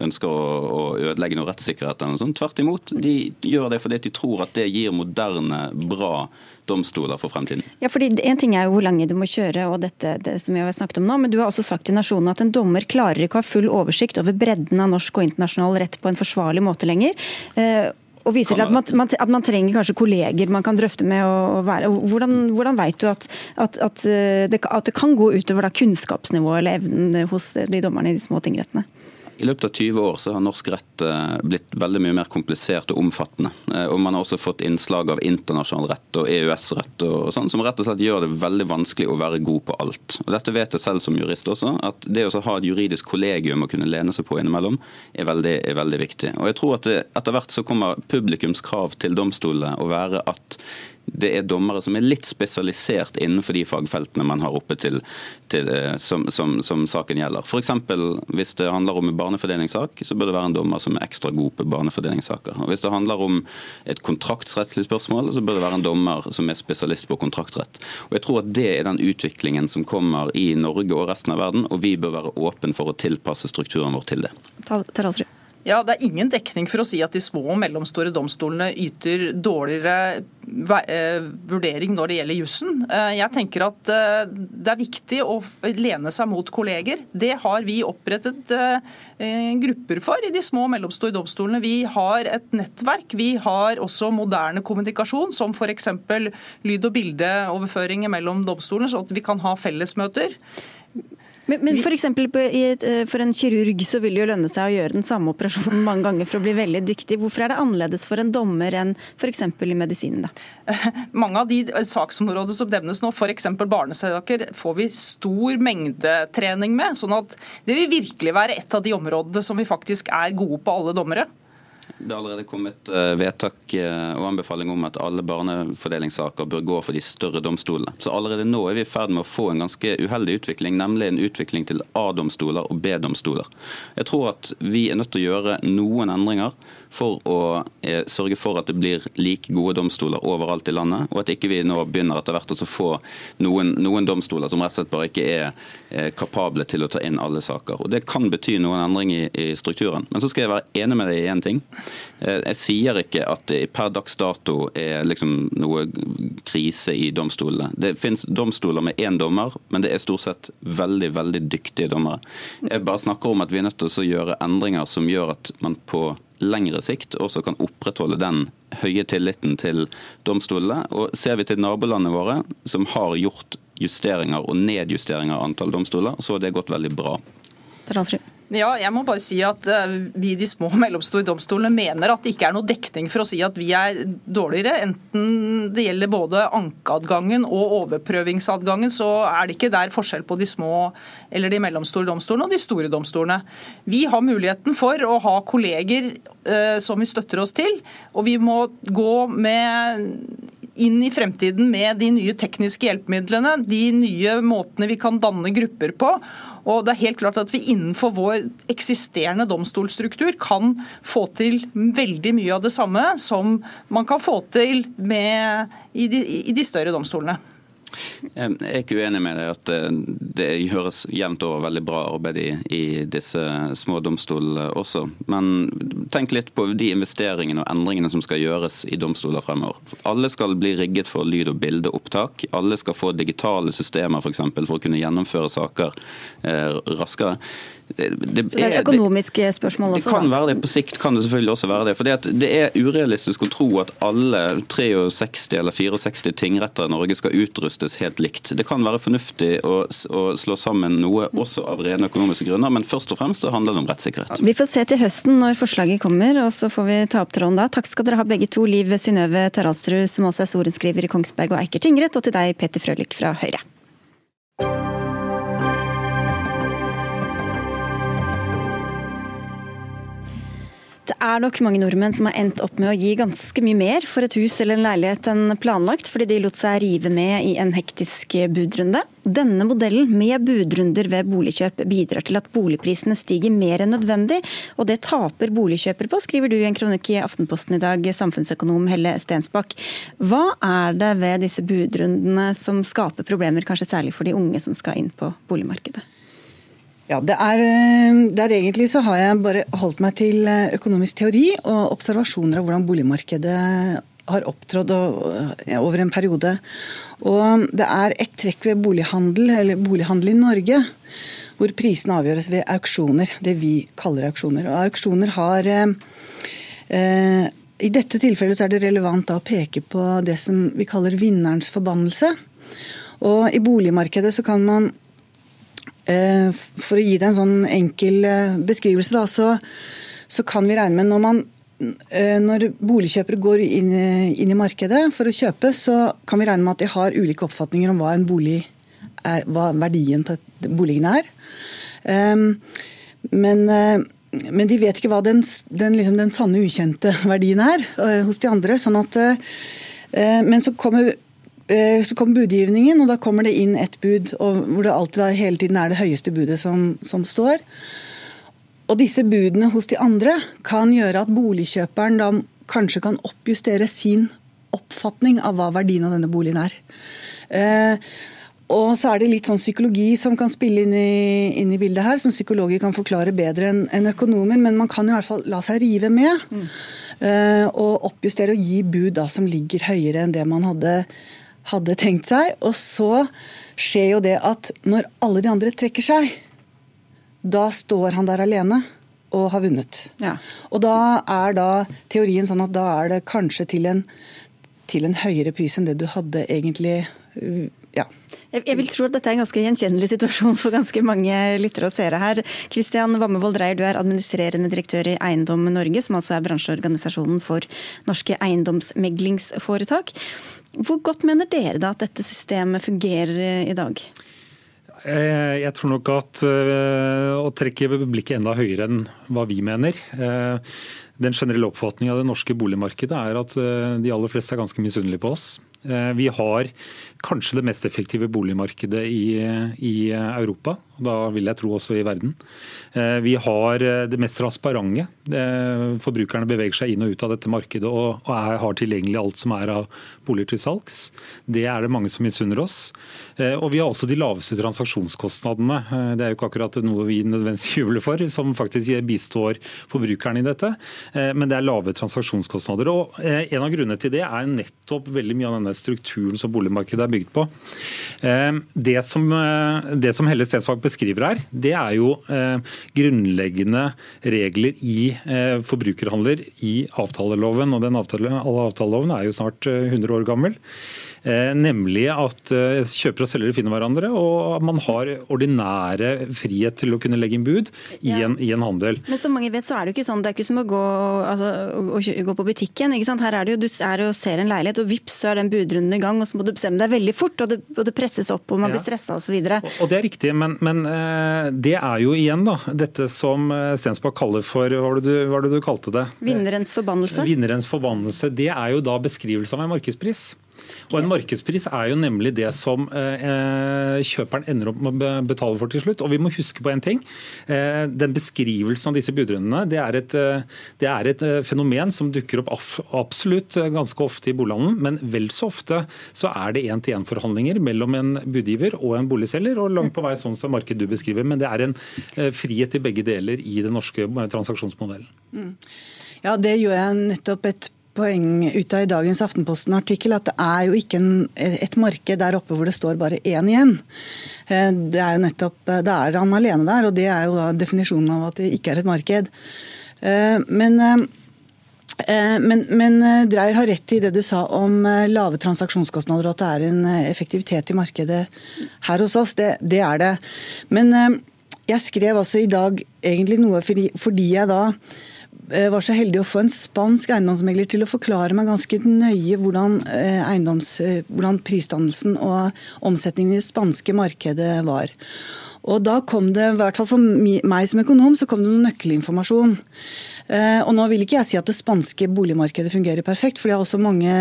ønsker å, ødelegge noe rettssikkerhet. eller noe sånt. Tvert imot. De gjør det fordi de tror at det gir moderne, bra domstoler for fremtiden. Ja, fordi En ting er jo hvor lenge du må kjøre, og dette det som vi har snakket om nå, men du har også sagt til Nasjonen at en dommer klarer ikke å ha full oversikt over bredden av norsk og internasjonal rett på en forsvarlig måte lenger. Og viser til at man, man, at man, trenger kanskje kolleger man kan drøfte med. Og være. Hvordan, hvordan vet du at, at, at, eh, det, at, det, kan gå utover da kunnskapsnivået eller evnen hos de dommerne i de små tingrettene? I løpet av 20 år så har norsk rett eh, blitt veldig mye mer komplisert og omfattende. Eh, og Man har også fått innslag av internasjonal rett og EØS-rett og sånn, som rett og slett gjør det veldig vanskelig å være god på alt. Og Dette vet jeg selv som jurist også, at det å ha et juridisk kollegium å kunne lene seg på innimellom, er veldig, er veldig viktig. Og jeg tror at det, Etter hvert så kommer publikums krav til domstolene å være at det er dommere som er litt spesialisert innenfor de fagfeltene man har oppe til, til eh, som, som, som, saken gjelder. F.eks. hvis det handler om en barnefordelingssak, så bør det være en dommer som er ekstra god på barnefordelingssaker. Og Hvis det handler om et kontraktsrettslig spørsmål, så bør det være en dommer som er spesialist på kontraktrett. Og Jeg tror at det er den utviklingen som kommer i Norge og resten av verden, og vi bør være åpne for å tilpasse strukturen vår til det. Taraldrud. Ja, Det er ingen dekning for å si at de små og mellomstore domstolene yter dårligere eh, vurdering når det gjelder jussen. Eh, jeg tenker at eh, det er viktig å lene seg mot kolleger. Det har vi opprettet grupper for i de små og mellomstore domstolene. Vi har et nettverk. Vi har også moderne kommunikasjon, som f.eks. lyd- og bildeoverføringer mellom domstolene, sånn at vi kan ha fellesmøter. Men, men for, eksempel, eh, for en kirurg så vil det jo lønne seg å gjøre den samme operasjonen mange ganger for å bli veldig dyktig. Hvorfor er det annerledes for en dommer enn f.eks. i medisinen? da? *laughs* Mange av de eh, saksområdene som nevnes nå, f.eks. barnesaker, får vi stor mengdetrening med. sånn at det vil virkelig være et av de områdene som vi faktisk er gode på, alle dommere. Det er allerede kommet eh, vedtak eh, og anbefaling om at alle barnefordelingssaker bør gå for de større domstolene. Så allerede nå er vi i ferd med å få en ganske uheldig utvikling, nemlig en utvikling til A-domstoler og B-domstoler. Jeg tror at vi er nødt til å gjøre noen endringer for å eh, sørge for at det blir like gode domstoler overalt i landet, og at ikke vi nå begynner etter hvert å få noen, noen domstoler som rett og slett bare ikke er kapable til å ta inn alle saker. Og Det kan bety noen endring i, i strukturen. Men så skal jeg være enig med deg i én ting. Eh, jeg sier ikke at det per dags dato er liksom noe krise i domstolene. Det finnes domstoler med én dommer, men det er stort sett veldig veldig dyktige dommere. Jeg bare snakker om at vi er nødt til å gjøre endringer som gjør at man på lengre sikt også kan opprettholde den høye tilliten til domstolene. Og Ser vi til nabolandene våre, som har gjort justeringer og nedjusteringer av antall domstoler, så har det gått veldig bra. Ja, jeg må bare si at eh, Vi de små og mellomstore domstolene mener at det ikke er noe dekning for å si at vi er dårligere. Enten det gjelder både ankeadgangen og overprøvingsadgangen, så er det ikke der forskjell på de små eller de mellomstore domstolene og de store domstolene. Vi har muligheten for å ha kolleger eh, som vi støtter oss til, og vi må gå med inn i fremtiden med de nye tekniske hjelpemidlene, de nye måtene vi kan danne grupper på. Og det er helt klart at vi innenfor vår eksisterende domstolstruktur kan få til veldig mye av det samme som man kan få til med, i, de, i de større domstolene. Jeg er ikke uenig med deg at eh, det gjøres jevnt over veldig bra arbeid i, i, disse små domstolene også. Men tenk litt på de investeringene og endringene som skal gjøres i domstoler fremover. Alle skal bli rigget for lyd- og bildeopptak. Alle skal få digitale systemer for, eksempel, for å kunne gjennomføre saker eh, raskere. Det, det, så det er et økonomisk spørsmål også? Det kan da. være det. På sikt kan det selvfølgelig også være det. For det er urealistisk å tro at alle 63 eller 64 tingretter i Norge skal utrustes helt likt. Det kan være fornuftig å, å slå sammen noe også av rene økonomiske grunner, men først og fremst så handler det om rettssikkerhet. Vi får se til høsten når forslaget kommer, og så får vi ta opp tråden da. Takk skal dere ha begge to, Liv Synnøve Taraldsrud, som også er sorenskriver i Kongsberg og Eiker tingrett, og til deg, Peter Frølich fra Høyre. Det er nok mange nordmenn som har endt opp med å gi ganske mye mer for et hus eller en leilighet enn planlagt, fordi de lot seg rive med i en hektisk budrunde. Denne modellen med budrunder ved boligkjøp bidrar til at boligprisene stiger mer enn nødvendig, og det taper boligkjøpere på, skriver du i en kronikk i Aftenposten i dag, samfunnsøkonom Helle Stensbakk. Hva er det ved disse budrundene som skaper problemer, kanskje særlig for de unge som skal inn på boligmarkedet? Ja, det er, eh, det er, egentlig så har jeg bare holdt meg til eh, økonomisk teori og observasjoner av hvordan boligmarkedet har opptrådt over en periode. Og det er et trekk ved bolighandel, eller bolighandel i Norge hvor prisene avgjøres ved auksjoner. Det vi kaller auksjoner. Og auksjoner har eh, eh, I dette tilfellet så er det relevant å peke på det som vi kaller vinnerens forbannelse. Og I boligmarkedet så kan man Eh, for å gi deg en sånn enkel eh, beskrivelse, da, så, så kan vi regne med når man eh, når boligkjøpere går inn, inn, i markedet for å kjøpe, så kan vi regne med at de har ulike oppfatninger om hva er, hva verdien på boligen er. Um, men, men, de vet ikke hva den, den, liksom den sanne ukjente *laughs* verdien er hos de andre. sånn at Men så kommer Eh, så kommer budgivningen, og da kommer det inn et bud hvor det alltid hele tiden er det høyeste budet som, som, står. Og disse budene hos de andre kan gjøre at boligkjøperen da kanskje kan oppjustere sin oppfatning av hva verdien av denne boligen er. Eh, og så er det litt sånn psykologi som kan spille inn i, inn i bildet her, som psykologer kan forklare bedre enn en økonomer, men man kan i hvert fall la seg rive med. Mm. Eh, og oppjustere og gi bud da som ligger høyere enn det man hadde hadde tenkt seg. Og så skjer jo det at når alle de andre trekker seg, da står han der alene og har vunnet. Ja. Og da er da teorien sånn at da er det kanskje til en, til en høyere pris enn det du hadde egentlig ja. Jeg vil tro at dette er en ganske gjenkjennelig situasjon for ganske mange lyttere og seere her. Kristian Vammevold Dreyer, du er administrerende direktør i Eiendom Norge, som altså er bransjeorganisasjonen for norske eiendomsmeglingsforetak. Hvor godt mener dere da at dette systemet fungerer i dag? Eh, jeg tror nok at å trekke blikket enda høyere enn hva vi mener Den generelle oppfatningen av det norske boligmarkedet er at de aller fleste er ganske misunnelige på oss. Vi har kanskje det mest effektive boligmarkedet i, i Europa. Da vil jeg tro også i verden. Eh, vi har eh, det mest transparente. Forbrukerne beveger seg inn og ut av dette markedet og, er, har tilgjengelig alt som er av boliger til salgs. Det er det mange som misunner oss. Eh, og vi har også de laveste transaksjonskostnadene. Det er jo ikke akkurat noe vi nødvendigvis *laughs* jubler for, som faktisk bistår forbrukerne i dette. Men det er lave transaksjonskostnader. Og en av grunnene til det er nettopp veldig mye av denne strukturen som boligmarkedet er bygd på. Det som, det som Helle Stensvang beskriver her, det er jo eh, grunnleggende regler i eh, forbrukerhandler i avtaleloven. og den avtale, Avtaleloven er jo snart 100 eh, år gammel. Eh, nemlig at eh, kjøper og selgere finner hverandre, og man har ordinære frihet til å kunne legge inn bud i, en, i en, handel. Men som mange vet, så er det jo ikke sånn. Det er ikke som å gå, altså, å gå på butikken. Her er det jo, Du er og ser en leilighet, og vips, så er den budrunden i gang, og så må du bestemme deg veldig fort, og det, og det presses opp, og man ja. blir stressa osv. Og, og det er riktig, men, men, eh, det er jo igjen da, dette som Stensbakk kaller for Hva var det du, var det du kalte det? Vinnerens forbannelse. Vinnerens forbannelse. Det er jo da beskrivelse av en markedspris. Og En markedspris er jo nemlig det som eh, kjøperen ender opp med å betale for til slutt. Og vi må huske på en ting. Eh, den Beskrivelsen av disse budrundene det er, et, eh, det er et eh, fenomen som dukker opp absolutt eh, ganske ofte i bolighandelen, men vel så ofte så er det én-til-én-forhandlinger mellom en budgiver og en boligselger, og langt på vei sånn som markedet du beskriver. Men det er en eh, frihet i begge deler i den norske transaksjonsmodellen. Mm. Ja, Det gjør jeg nettopp et poeng ut av i dagens Aftenposten-artikkel at det er jo ikke en, et marked der oppe hvor det står bare én igjen. Eh, det er jo nettopp, eh, Da er han alene der, og det er jo da definisjonen av at det ikke er et marked. Eh, men men, men Dreyer har rett i det du sa om lave transaksjonskostnader og at det er en effektivitet i markedet her hos oss. Det, det er det. Men jeg skrev altså i dag egentlig noe fordi, fordi jeg da var så heldig å få en spansk eiendomsmegler til å forklare meg ganske nøye hvordan, eh, eh, hvordan prisdannelsen og omsetningen i det spanske markedet var. Og da kom det, i hvert fall for meg som økonom, så kom det noe nøkkelinformasjon. Og nå vil ikke jeg si at det spanske boligmarkedet fungerer perfekt, for de har også mange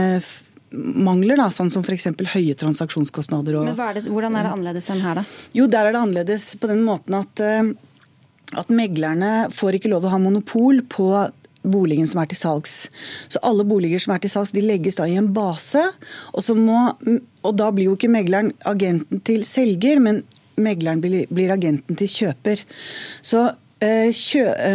mangler, da, sånn som f.eks. høye transaksjonskostnader. Og, Men er det, Hvordan er det annerledes enn her, da? Jo, Der er det annerledes på den måten at at meglerne får ikke lov å ha monopol på boligen som er til salgs. Så alle boliger som er til salgs, de legges da i en base. Og, må, og da blir jo ikke megleren agenten til selger, men megleren blir agenten til kjøper. Så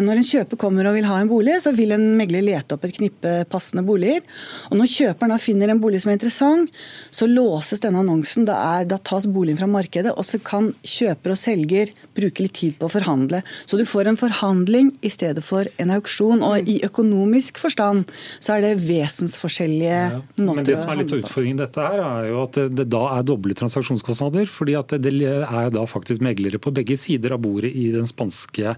når en kjøper kommer og vil ha en bolig, så vil en megler lete opp et knippe passende boliger. Og Når kjøperen da finner en bolig som er interessant, så låses denne annonsen. Da, er, da tas boligen fra markedet, og så kan kjøper og selger bruke litt tid på å forhandle. Så du får en forhandling i stedet for en auksjon. Og i økonomisk forstand så er det vesensforskjellige ja, Men det som er litt av utfordringen i dette her, er jo at det, da er doble transaksjonskostnader. fordi at det, er da faktisk meglere på begge sider av bordet i den spanske Eh,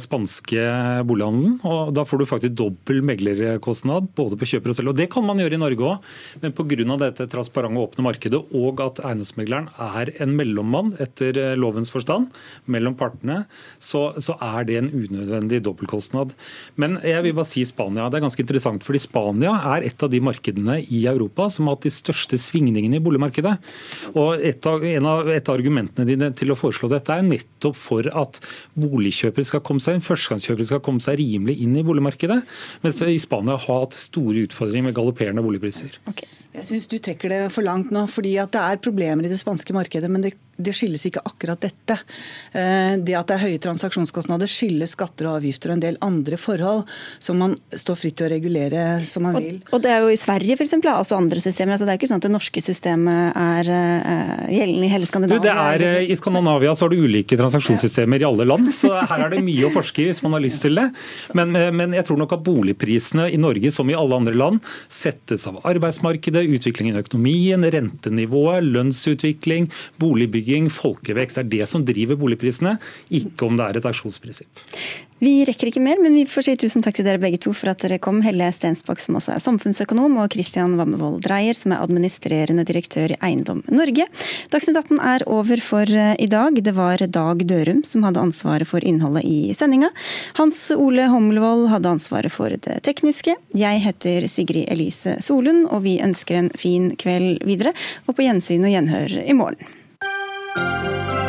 spanske bolighandelen. og Da får du faktisk dobbel meglerkostnad både på kjøper og selger. Og Det kan man gjøre i Norge òg, men pga. dette transparente og åpne markedet og at eiendomsmegleren er en mellommann etter eh, lovens forstand mellom partene, så, så er det en unødvendig dobbeltkostnad. Men jeg vil bare si Spania. Det er ganske interessant, fordi Spania er et av de markedene i Europa som har hatt de største svingningene i boligmarkedet. Og et av, av, et av argumentene dine til å foreslå dette er nettopp for at boligkjøp kjøpere skal komme seg inn, førstegangskjøpere skal komme seg rimelig inn i boligmarkedet. Mens i Spania har hatt store utfordringer med galopperende boligpriser. Okay. Jeg syns du trekker det for langt nå, fordi at det er problemer i det spanske markedet. Men det, det skyldes ikke akkurat dette. Eh, det at det er høye transaksjonskostnader skyldes skatter og avgifter og en del andre forhold som man står fritt til å regulere som man vil. Og, og det er jo i Sverige f.eks. altså andre systemer. Altså det er ikke sånn at det norske systemet er uh, gjeldende i hele Skandinavia. Du, det er, I Skandinavia så har du ulike transaksjonssystemer i alle land, så her er det mye å forske i hvis man har lyst til det. Men, men jeg tror nok at boligprisene i Norge som i alle andre land settes av arbeidsmarkedet utviklingen i økonomien, rentenivået, lønnsutvikling, boligbygging, folkevekst. Det er det som driver boligprisene, ikke om det er et aksjonsprinsipp. Vi rekker ikke mer, men vi får si tusen takk til dere begge to for at dere kom. Helle Stensbakk, som også er samfunnsøkonom, og Christian Vammevold Dreyer, som er administrerende direktør i Eiendom Norge. Dagsnytt 18 er over for eh, i dag. Det var Dag Dørum som hadde ansvaret for innholdet i sendinga. Hans Ole Hommelvold hadde ansvaret for det tekniske. Jeg heter Sigrid Elise Solund, og vi ønsker en fin kveld videre, og på gjensyn og gjenhør i morgen.